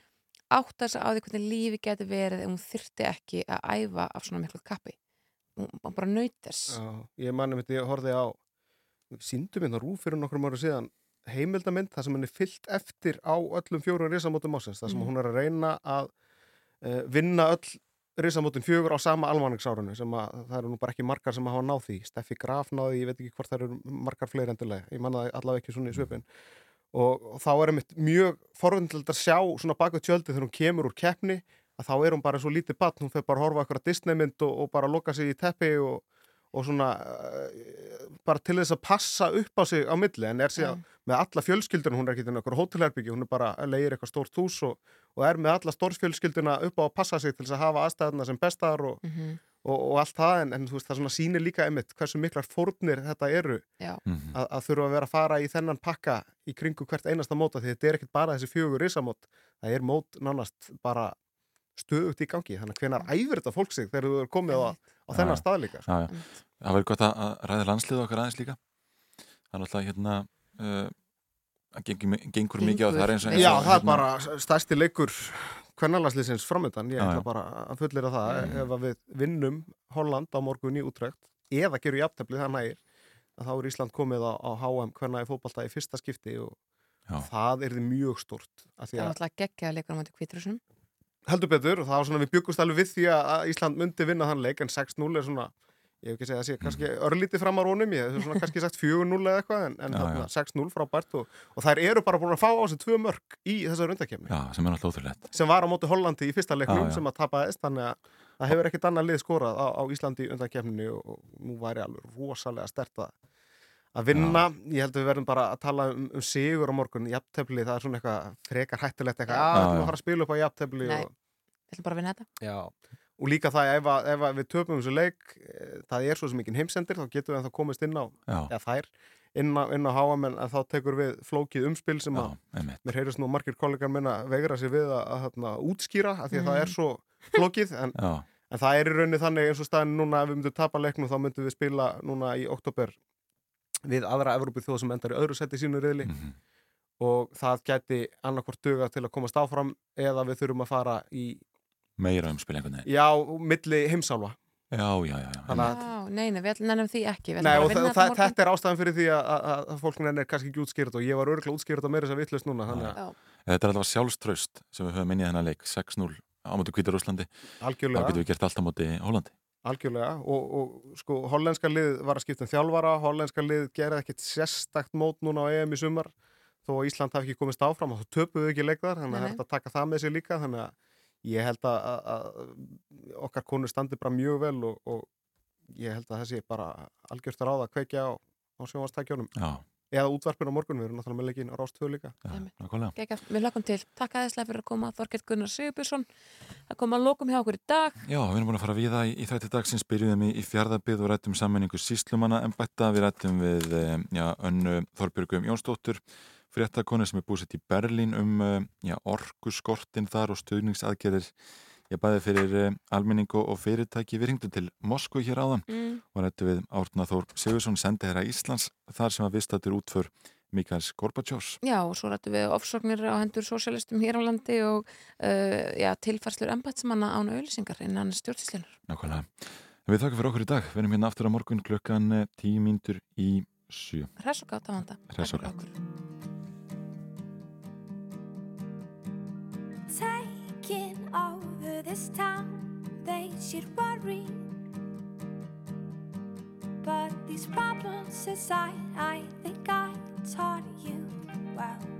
átta þess á því hvernig lífi getur verið ef hún þyrfti ekki að æfa af svona miklu kappi hún hún bara Já, ég manni mitt, ég horfði á síndum hérna rúf fyrir nokkrum ára síðan heimildamind þar sem henni fyllt eftir á öllum fjórun risamótum ásins þar sem Mhm. hún er að reyna að uh, vinna öll risamótin fjögur á sama almanningsárunu sem að það eru nú bara ekki margar sem hafa náð því. Steffi Graf náði, ég veit ekki hvort það eru margar fleiri endilega, ég manna það allavega ekki svona í svipin og, og þá er einmitt mjög forvindilegt að sjá svona baka tjöldi þegar hún kemur úr keppni að þá er hún bara svo lítið batn, hún fer bara að horfa á eitthvað Disneymynd og, og bara loka sig í teppi og, og svona uh, bara til þess að passa upp á sig á milli en er síðan með alla fjölskylduna, hún er ekki á eitthvað hótelherbyggi, hún er bara að leir eitthvað stórt hús og, og er með alla stórfjölskylduna upp á að passa sig til þess að hafa aðstæðuna sem bestar og, Mhm. og, og allt það en, en þú veist það svona sýnir líka einmitt hversu miklar fórnir þetta eru Já. að, að þurfa að vera að fara í þennan pakka í kringu hvert einasta móta því þetta er ekkert bara þessi fjögur risamót það er mót nánast bara stöðugt í gangi þannig að hvenar æfir þetta fólk sig þegar þú er komið á, á þennan stað líka sko. já, já. Það verður gott að, að ræða landslið okkar aðeins líka. Það er alltaf hérna uh, að gengur, gengur mikið á það er eins og eins Já, það er hérna- bara stærsti leikur kvennalagsliðsins framöndan, ég ætla bara að fullera það ef að við vinnum Holland á morgun í útrekt eða gerum jafnteflið það nægir að þá er Ísland komið á, á HM hvenna í fótbalta í fyrsta skipti og Já. það er því mjög stort af því það er að alltaf geggja leika á mæti kvítrusum heldur betur og það var svona við byggust alveg við því að Ísland myndi vinna þann leik en 6-0 er svona ég hef ekki segja að sé kannski örlítið fram á rónum ég hef svona kannski sagt 4-0 eða eitthvað en, en Já, þarna já. 6-0 frábært og, og þær eru bara búin að fá á sig tvö mörg í þessar undakefni Já, sem er alltaf ótrúlegt sem var á móti Hollandi í fyrsta leiknum Já, já. sem að tapaðist þannig að það hefur ekkert annað lið skorað á, á Íslandi í undakefninu og, og nú væri alveg rosalega stert að að vinna, ég held að við verðum bara að tala um, um sigur á morgun, jafntefli það er svona eitthvað frekar hættulegt eitthvað, Já. að það Já, er já. að fara að spila upp á jafntefli Nei, og, við ætlum bara að vinna þetta Já. og líka það ef, að, ef að við töpum þessu leik eh, það er svo sem ekki heimsendir, þá getum við ennþá komist inn á Já. eða þær, inn á, inn á HM en að þá tekur við flókið umspil sem að einmitt. mér heyrðist nú margir kollegar minna vegra sig við að, að, að, að útskýra af því að það Mhm. er svo flókið en, Já. en það er í rauninni þannig eins og staðin núna ef við myndum tapa leiknum þá myndum við spila núna í oktober við aðra Evrópu þjóð sem endar í öðru seti sínu riðli Mhm. og það gæti annarkvort duga til að komast áfram eða við þurfum að fara í Meira umspil einhvern veginn já, milli heimsálfa Já, já, já, já. Já, nei, nei, við nefnum því ekki Nei, og að vinna það, þetta morgun. þetta er ástæðan fyrir því að, að, að fólk nefnir kannski ekki útskýrt og ég var örgulega útskýrt á meira þess að vittlust núna þannig að Þetta er alltaf sjálfströst sem við höfum inn í þennan leik 6-0 á móti Hvítar Úslandi Algjörlega. Þá getum við gert allt á móti Hollandi Algjörlega og, og sko hollenska lið var að skipta um þjálfara, hollenska lið gerði ekkit sérstakt mót núna á EM í sumar þó að Ísland hafi ekki komist áfram og þá töpuðu ekki leikðar þannig að það er að taka það með sér líka þannig að ég held að, að, okkar konur standi bara mjög vel og, og ég held að þessi bara algjört ráð að kveikja á, á sjónvastækjónum Já. Eða útvarpinu á morgun, við erum náttúrulega með leikin á Rástvö líka. Gekka, við lakum til. Takk aðeinslega fyrir að koma. Þorkett Gunnar Sigurbjörnsson að koma að lokum hjá okkur í dag. Já, við erum búin að fara við það í, í þætti dagsins. Byrjuðum í, í fjárðabið og rættum sammenningu síslumanna embætta, við rættum við eh, já, önnu Þorbjörgum Jónsdóttur fréttakonu sem er búsett í Berlín um eh, já, orku skortin þar og stuðningsaðgerðir ég bæði fyrir eh, almenning og fyrirtæki við hringdum til Moskvu hér áðan Mm. og rættum við Árna Þór Sigursson sendi herra Íslands þar sem að viðstættur útför Mikaels Gorbachev Já, og svo rættum við ofsóknir á hendur sósialistum hér á landi og uh, já, tilfærslur embætsmanna án auðlýsingar innan stjórnsíslunar. Nákvæmlega. En Við þakka fyrir okkur í dag. Við erum hérna aftur á morgun klukkan eh, tíu mínútur í sjö. Hress og gátt að vanda. Hress og gátt. This town. They should worry. But these problems aside, I think I taught you well